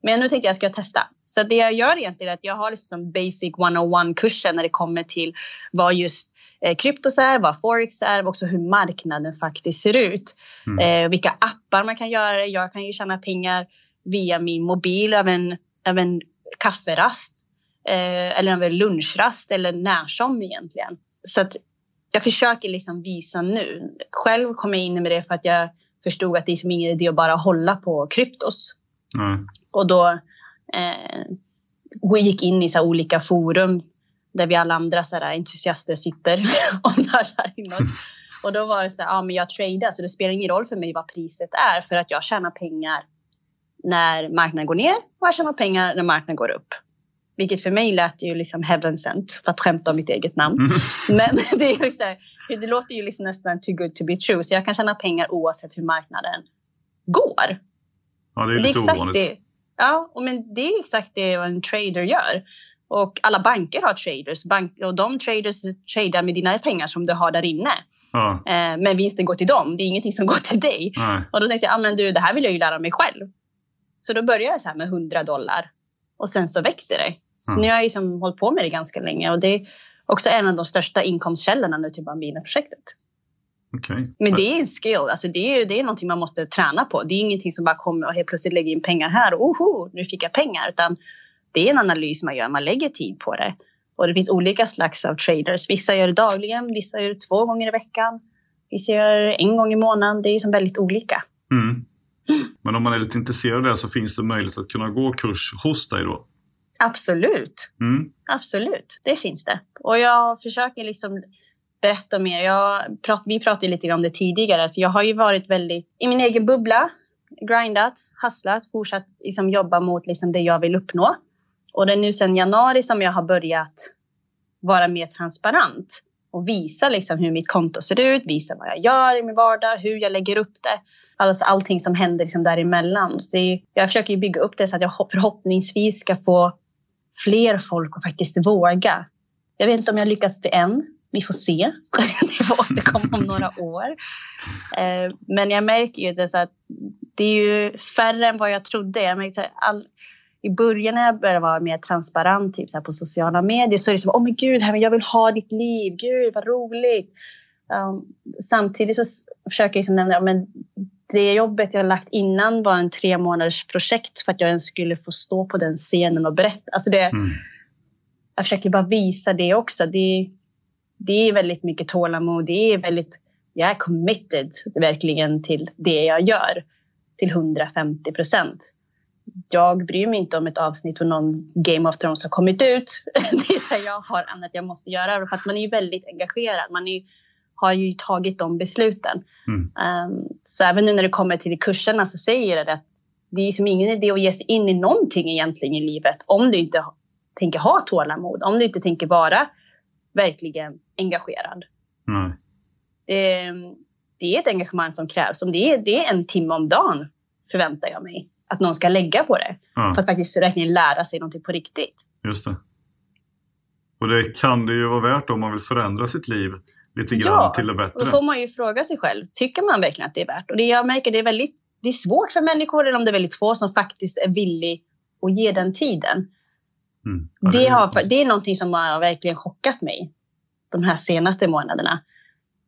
Men nu tänkte jag ska testa. Så det jag gör egentligen är att jag har liksom basic 101-kursen när det kommer till vad just kryptos är, vad forex är och också hur marknaden faktiskt ser ut. Mm. Eh, vilka appar man kan göra. Jag kan ju tjäna pengar via min mobil över en, över en kafferast eh, eller över lunchrast eller när som egentligen. Så att jag försöker liksom visa nu. Själv kom jag in med det för att jag förstod att det är som ingen idé att bara hålla på kryptos. Mm. Och då eh, gick in i så olika forum där vi alla andra så här, entusiaster sitter och nördar in oss. Och då var det så här, ja men jag tradar så det spelar ingen roll för mig vad priset är för att jag tjänar pengar när marknaden går ner och jag tjänar pengar när marknaden går upp. Vilket för mig lät ju liksom heaven sent för att skämta om mitt eget namn. Mm. Men det, är ju så här, det låter ju liksom nästan too good to be true. Så jag kan tjäna pengar oavsett hur marknaden går. Ja, det är lite det är exakt ovanligt. Det, ja, men det är exakt det en trader gör. Och alla banker har traders bank, och de traders tradar med dina pengar som du har där inne. Ja. Eh, men vinsten går till dem, det är ingenting som går till dig. Nej. Och då tänkte jag, ah, men du, det här vill jag ju lära mig själv. Så då började jag så här med 100 dollar och sen så växer det. Så ja. nu har jag liksom hållit på med det ganska länge och det är också en av de största inkomstkällorna nu till Bambina-projektet. Okay. Men det är en skill, alltså det är, det är någonting man måste träna på. Det är ingenting som bara kommer och helt plötsligt lägger in pengar här och oho, nu fick jag pengar. Utan det är en analys man gör, man lägger tid på det. Och det finns olika slags av traders. Vissa gör det dagligen, vissa gör det två gånger i veckan. Vissa gör det en gång i månaden. Det är som väldigt olika. Mm. Men om man är lite intresserad av det så finns det möjlighet att kunna gå kurs hos dig då? Absolut. Mm. Absolut, det finns det. Och jag försöker liksom berätta mer. Jag prat, vi pratade lite om det tidigare. Så jag har ju varit väldigt i min egen bubbla, grindat, hustlat, fortsatt liksom jobba mot liksom det jag vill uppnå. Och det är nu sedan januari som jag har börjat vara mer transparent och visa liksom hur mitt konto ser ut, visa vad jag gör i min vardag, hur jag lägger upp det. Alltså allting som händer liksom däremellan. Så jag försöker bygga upp det så att jag förhoppningsvis ska få fler folk att faktiskt våga. Jag vet inte om jag lyckats till än. Vi får se. Vi får återkomma om några år. Eh, men jag märker ju det så att det är ju färre än vad jag trodde. Jag märkte all, i början när jag började vara mer transparent typ så på sociala medier så är det som, åh oh, men gud, jag vill ha ditt liv, gud vad roligt. Um, samtidigt så försöker jag liksom nämna, men det jobbet jag lagt innan var en tre månaders projekt för att jag ens skulle få stå på den scenen och berätta. Alltså det, mm. Jag försöker bara visa det också. Det, det är väldigt mycket tålamod. Det är väldigt, jag är committed verkligen till det jag gör till 150 procent. Jag bryr mig inte om ett avsnitt och någon Game of Thrones har kommit ut. det är så här, jag har annat jag måste göra. För att man är ju väldigt engagerad. Man är, har ju tagit de besluten. Mm. Um, så även nu när det kommer till kurserna så säger jag det att det är som ingen idé att ge sig in i någonting egentligen i livet om du inte tänker ha tålamod. Om du inte tänker vara verkligen engagerad. Mm. Det, det, är ett engagemang som krävs. Om det är, det är en timme om dagen förväntar jag mig att någon ska lägga på det. För att faktiskt verkligen lära sig någonting på riktigt. Just det. Och det kan det ju vara värt om man vill förändra sitt liv lite grann ja, till det bättre. då får man ju fråga sig själv, tycker man verkligen att det är värt? Och det jag märker, det är väldigt det är svårt för människor, eller om det är väldigt få som faktiskt är villig att ge den tiden. Mm. Ja, det, det, har, det är någonting som har verkligen chockat mig de här senaste månaderna.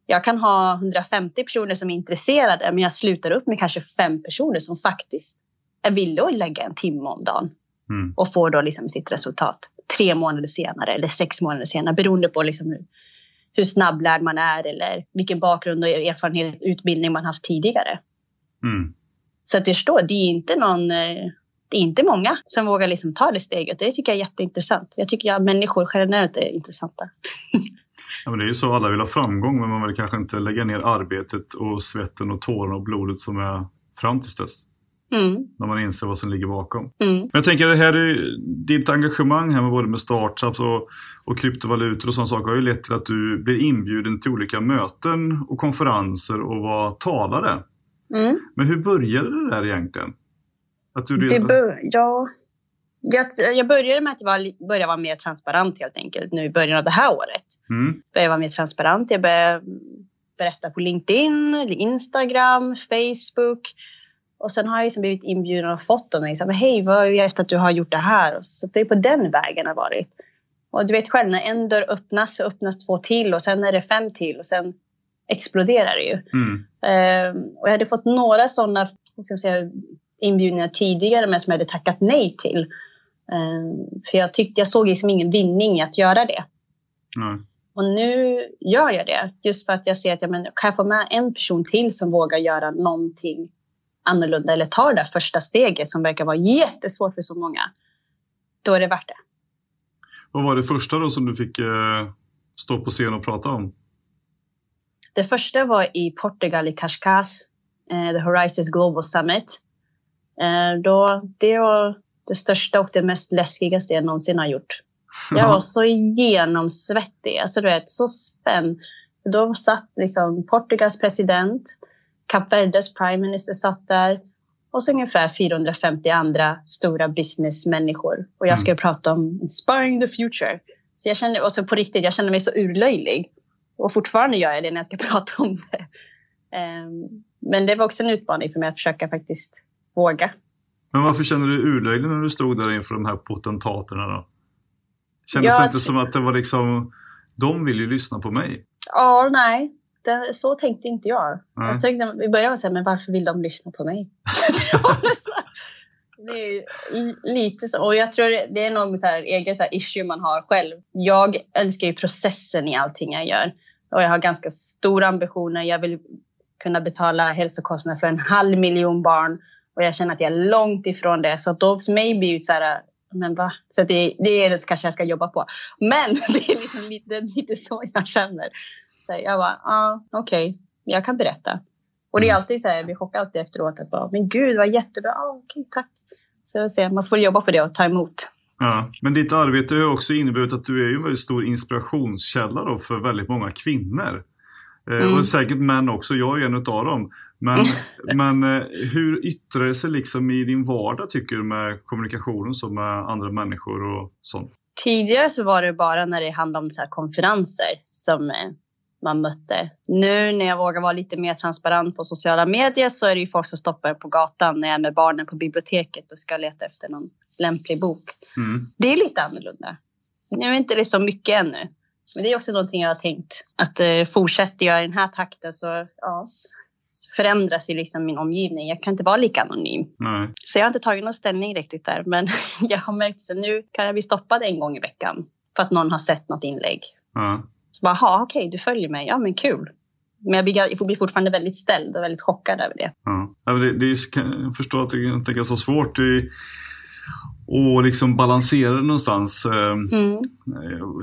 Jag kan ha 150 personer som är intresserade, men jag slutar upp med kanske fem personer som faktiskt är villiga att lägga en timme om dagen mm. och får då liksom sitt resultat tre månader senare eller sex månader senare beroende på liksom hur, hur snabblärd man är eller vilken bakgrund och erfarenhet utbildning man haft tidigare. Mm. Så att jag förstår, det är inte någon eh, det är inte många som vågar liksom ta det steget. Det tycker jag är jätteintressant. Jag tycker att människor generellt är intressanta. Ja, men det är ju så, alla vill ha framgång men man vill kanske inte lägga ner arbetet och svetten och tårarna och blodet som är fram tills dess. Mm. När man inser vad som ligger bakom. Mm. Men jag tänker det här är, ditt engagemang här med både med startups och, och kryptovalutor och sådana saker har ju lett till att du blir inbjuden till olika möten och konferenser och var talare. Mm. Men hur började det där egentligen? Att du redan... det ja, jag, jag började med att var, börja vara mer transparent helt enkelt nu i början av det här året. Mm. Började vara mer transparent. Jag började berätta på LinkedIn, Instagram, Facebook. Och sen har jag liksom blivit inbjuden och fått dem. Liksom, Hej, vad har jag att du har gjort det här? Så det är på den vägen har varit. Och du vet själv, när en dörr öppnas så öppnas två till och sen är det fem till och sen exploderar det ju. Mm. Uh, och jag hade fått några sådana inbjudningar tidigare men som jag hade tackat nej till. Uh, för jag tyckte jag såg liksom ingen vinning i att göra det. Mm. Och nu gör jag det just för att jag ser att jag men, kan jag få med en person till som vågar göra någonting annorlunda eller ta det där första steget som verkar vara jättesvårt för så många. Då är det värt det. Vad var det första då som du fick eh, stå på scen och prata om? Det första var i Portugal, i Cascais, eh, The Horizons Global Summit. Eh, då, det var det största och det mest läskigaste jag någonsin har gjort. Jag var så genomsvettig, alltså du vet, så spänd. Då satt liksom Portugals president, Kap Verdes prime minister satt där och så ungefär 450 andra stora businessmänniskor. Och jag skulle mm. prata om inspiring the future. Så jag kände, och så på riktigt, jag kände mig så urlöjlig. Och fortfarande gör jag det när jag ska prata om det. Um, men det var också en utmaning för mig att försöka faktiskt våga. Men varför kände du urlöjlig när du stod där inför de här potentaterna då? Kändes ja, det inte som att det var liksom, de vill ju lyssna på mig? Ja, nej. Det, så tänkte inte jag. Nej. Jag tänkte i början var men varför vill de lyssna på mig? det är lite så. Och jag tror det är någon så här egen så här issue man har själv. Jag älskar ju processen i allting jag gör. Och jag har ganska stora ambitioner. Jag vill kunna betala hälsokostnader för en halv miljon barn. Och jag känner att jag är långt ifrån det. Så då för mig blir det så här, men va? Så det, det är det kanske jag ska jobba på. Men det är liksom lite, lite så jag känner. Så jag bara, ah, okej, okay, jag kan berätta. Och det är mm. alltid så här, vi chockar alltid efteråt att bara, men gud vad jättebra, ah, okej, okay, tack. Så jag ser, man får jobba på det och ta emot. Ja, men ditt arbete har också inneburit att du är en väldigt stor inspirationskälla för väldigt många kvinnor. Eh, mm. Och säkert män också, jag är en av dem. Men, men eh, hur yttrar det sig liksom i din vardag tycker du med kommunikationen som med andra människor och sånt? Tidigare så var det bara när det handlade om så här konferenser som eh, man mötte. Nu när jag vågar vara lite mer transparent på sociala medier så är det ju folk som stoppar på gatan när jag är med barnen på biblioteket och ska leta efter någon lämplig bok. Mm. Det är lite annorlunda. Nu är inte det så mycket ännu. Men det är också någonting jag har tänkt. Att eh, fortsätter jag i den här takten så ja, förändras ju liksom min omgivning. Jag kan inte vara lika anonym. Nej. Så jag har inte tagit någon ställning riktigt där. Men jag har märkt att nu kan jag bli stoppad en gång i veckan för att någon har sett något inlägg. Ja. Bara, okej, okay, du följer mig. Ja, men kul. Men jag blir, jag blir fortfarande väldigt ställd och väldigt chockad över det. Ja, det, det är, jag förstår att det är ganska svårt att liksom balansera det någonstans. Eh, mm.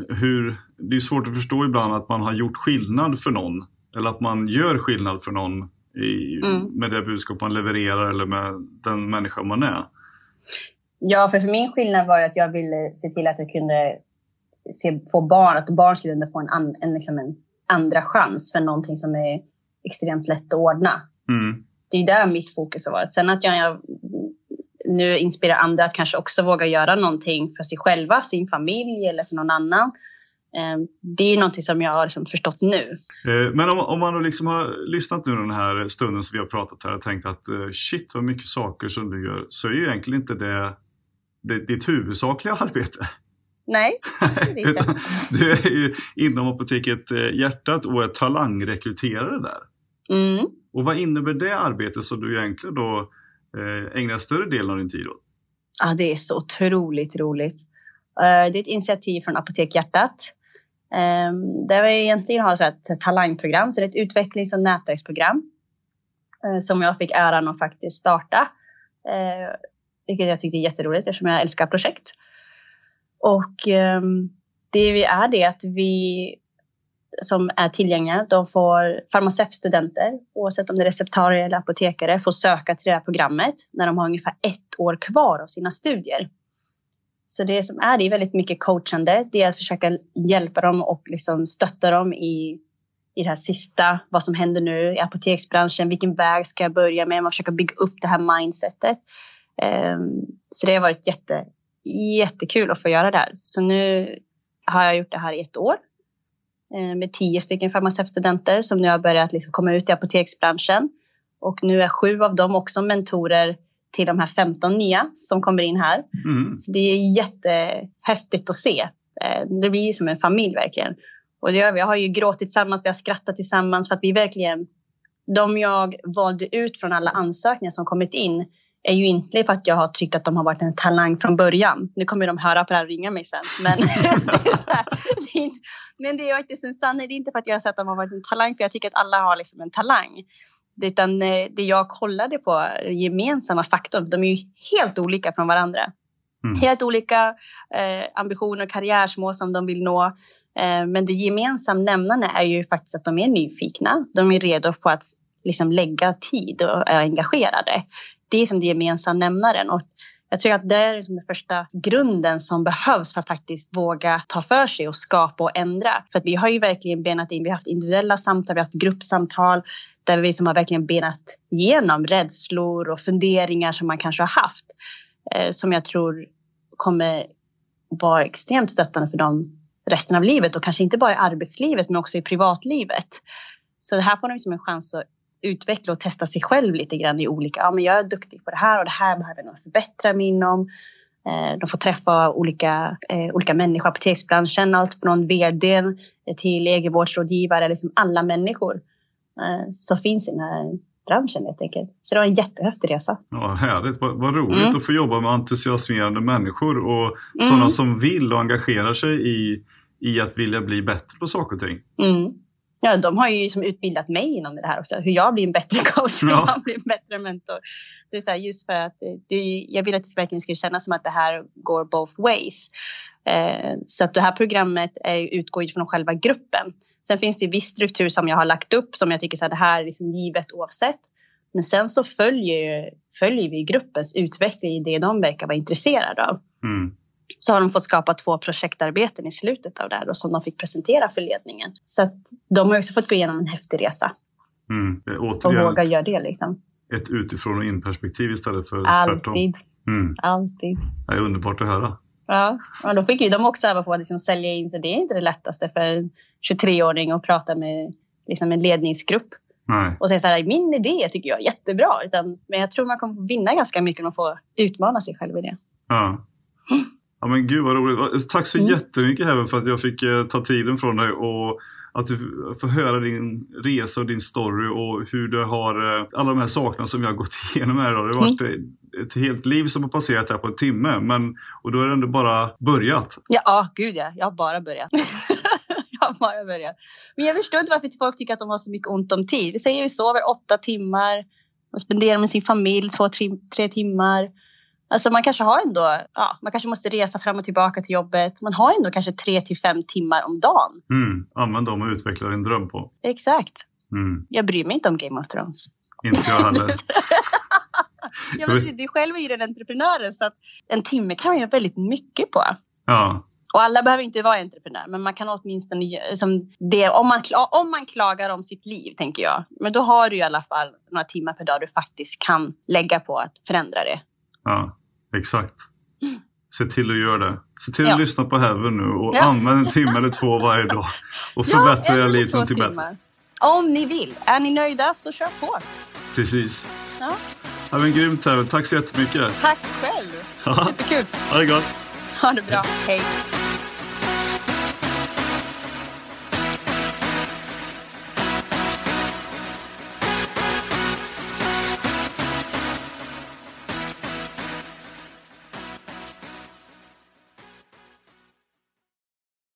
Hur, det är svårt att förstå ibland att man har gjort skillnad för någon. Eller att man gör skillnad för någon i, mm. med det budskap man levererar eller med den människa man är. Ja, för, för min skillnad var att jag ville se till att jag kunde se, få barn, att barn skulle få en, an, en, liksom en andra chans för någonting som är extremt lätt att ordna. Mm. Det är där mitt fokus har varit. Sen att jag, jag nu inspirerar andra att kanske också våga göra någonting för sig själva, sin familj eller för någon annan. Eh, det är någonting som jag har liksom förstått nu. Eh, men om, om man liksom har lyssnat nu den här stunden som vi har pratat här och tänkt att eh, shit vad mycket saker som du gör så är ju egentligen inte det, det ditt huvudsakliga arbete. Nej, det är inte. du är ju inom Apoteket Hjärtat och är talangrekryterare där. Mm. Och vad innebär det arbetet som du egentligen då ägnar större delen av din tid åt? Ja, det är så otroligt roligt. Det är ett initiativ från Apotek Hjärtat Um, där vi egentligen har så ett talangprogram, så det är ett utvecklings och nätverksprogram som jag fick äran att faktiskt starta. Vilket jag tyckte är jätteroligt eftersom jag älskar projekt. Och eh, det vi är det att vi som är tillgängliga, de får farmaceutstudenter, oavsett om det är receptarier eller apotekare, får söka till det här programmet när de har ungefär ett år kvar av sina studier. Så det som är, det är väldigt mycket coachande. Det är att försöka hjälpa dem och liksom stötta dem i, i det här sista, vad som händer nu i apoteksbranschen. Vilken väg ska jag börja med? Man försöker bygga upp det här mindsetet. Um, så det har varit jätte, jättekul att få göra det här. Så nu har jag gjort det här i ett år eh, med tio stycken farmaceutstudenter som nu har börjat liksom komma ut i apoteksbranschen. Och nu är sju av dem också mentorer till de här 15 nya som kommer in här. Mm. Så det är jättehäftigt att se. Eh, det blir som en familj verkligen. Och det gör vi. Jag har ju gråtit tillsammans, vi har skrattat tillsammans för att vi verkligen... De jag valde ut från alla ansökningar som kommit in är ju inte för att jag har tyckt att de har varit en talang från början. Nu kommer de höra på det här och ringa mig sen. Men, det, är här, det är inte, men det är inte Susanne, det är inte för att jag har sett att de har varit en talang, för jag tycker att alla har liksom en talang. Utan eh, det jag kollade på, gemensamma faktorn, de är ju helt olika från varandra. Mm. Helt olika eh, ambitioner och karriärsmål som de vill nå. Eh, men det gemensamma nämnande är ju faktiskt att de är nyfikna. De är redo på att liksom, lägga tid och är engagerade. Det är som det gemensamma nämnaren. Och jag tror att det är liksom den första grunden som behövs för att faktiskt våga ta för sig och skapa och ändra. För att vi har ju verkligen benat in, vi har haft individuella samtal, vi har haft gruppsamtal där vi som har verkligen benat igenom rädslor och funderingar som man kanske har haft. Eh, som jag tror kommer vara extremt stöttande för dem resten av livet och kanske inte bara i arbetslivet men också i privatlivet. Så det här får de liksom en chans att utveckla och testa sig själv lite grann i olika, ja men jag är duktig på det här och det här behöver jag förbättra mig inom. Eh, de får träffa olika, eh, olika människor apoteksbranschen, allt från vd till egenvårdsrådgivare, liksom alla människor som finns i den här branschen helt enkelt. Så det var en jättehäftig resa. Ja, härligt, vad, vad roligt mm. att få jobba med entusiasmerande människor och mm. sådana som vill och engagerar sig i, i att vilja bli bättre på saker och ting. Mm. Ja, de har ju som utbildat mig inom det här också. Hur jag blir en bättre coach, hur ja. jag blir en bättre mentor. Det är så här, just för att det, jag vill att det verkligen ska kännas som att det här går both ways. Eh, så att det här programmet är, utgår från själva gruppen. Sen finns det viss struktur som jag har lagt upp som jag tycker att det här är liksom givet oavsett. Men sen så följer, följer vi gruppens utveckling i det de verkar vara intresserade av. Mm så har de fått skapa två projektarbeten i slutet av det här då, som de fick presentera för ledningen. Så att de har också fått gå igenom en häftig resa. Mm. Och våga göra det liksom. Ett utifrån och in perspektiv istället för Alltid. tvärtom. Mm. Alltid. Det är underbart att höra. Ja, och då fick ju de också öva på att liksom sälja in sig. Det är inte det lättaste för en 23-åring att prata med liksom en ledningsgrupp. Nej. Och säga så här, min idé tycker jag är jättebra. Utan, men jag tror man kommer vinna ganska mycket om man får utmana sig själv i det. Ja. Ja men gud vad roligt. Tack så mm. jättemycket Heaven för att jag fick eh, ta tiden från dig och att du får höra din resa och din story och hur du har eh, alla de här sakerna som jag har gått igenom här idag. Det har varit mm. ett helt liv som har passerat här på en timme men, och då har det ändå bara börjat. Ja, gud ja. Jag har bara börjat. bara börjat. Men jag förstår inte varför folk tycker att de har så mycket ont om tid. Vi säger vi sover åtta timmar och spenderar med sin familj två, tre, tre timmar. Alltså man kanske har ändå, ja, man kanske måste resa fram och tillbaka till jobbet. Man har ändå kanske tre till fem timmar om dagen. Mm. Använd dem och utveckla din dröm på. Exakt. Mm. Jag bryr mig inte om Game of Thrones. Inte jag heller. ja, men du själv är ju den entreprenören så att en timme kan man göra väldigt mycket på. Ja. Och alla behöver inte vara entreprenör, men man kan åtminstone liksom det, om, man, om man klagar om sitt liv, tänker jag. Men då har du i alla fall några timmar per dag du faktiskt kan lägga på att förändra det. Ja, exakt. Se till att göra det. Se till att Ja. lyssna på Heaven nu och Ja. använd en timme eller två varje dag. Och förbättra en era liv någonting bättre. Om ni vill. Är ni nöjda så kör på. Precis. Ja. Ja, men grymt Heaven. Tack så jättemycket. Tack själv. Ja. Superkul. Ha det gott. Ha det bra. Hej.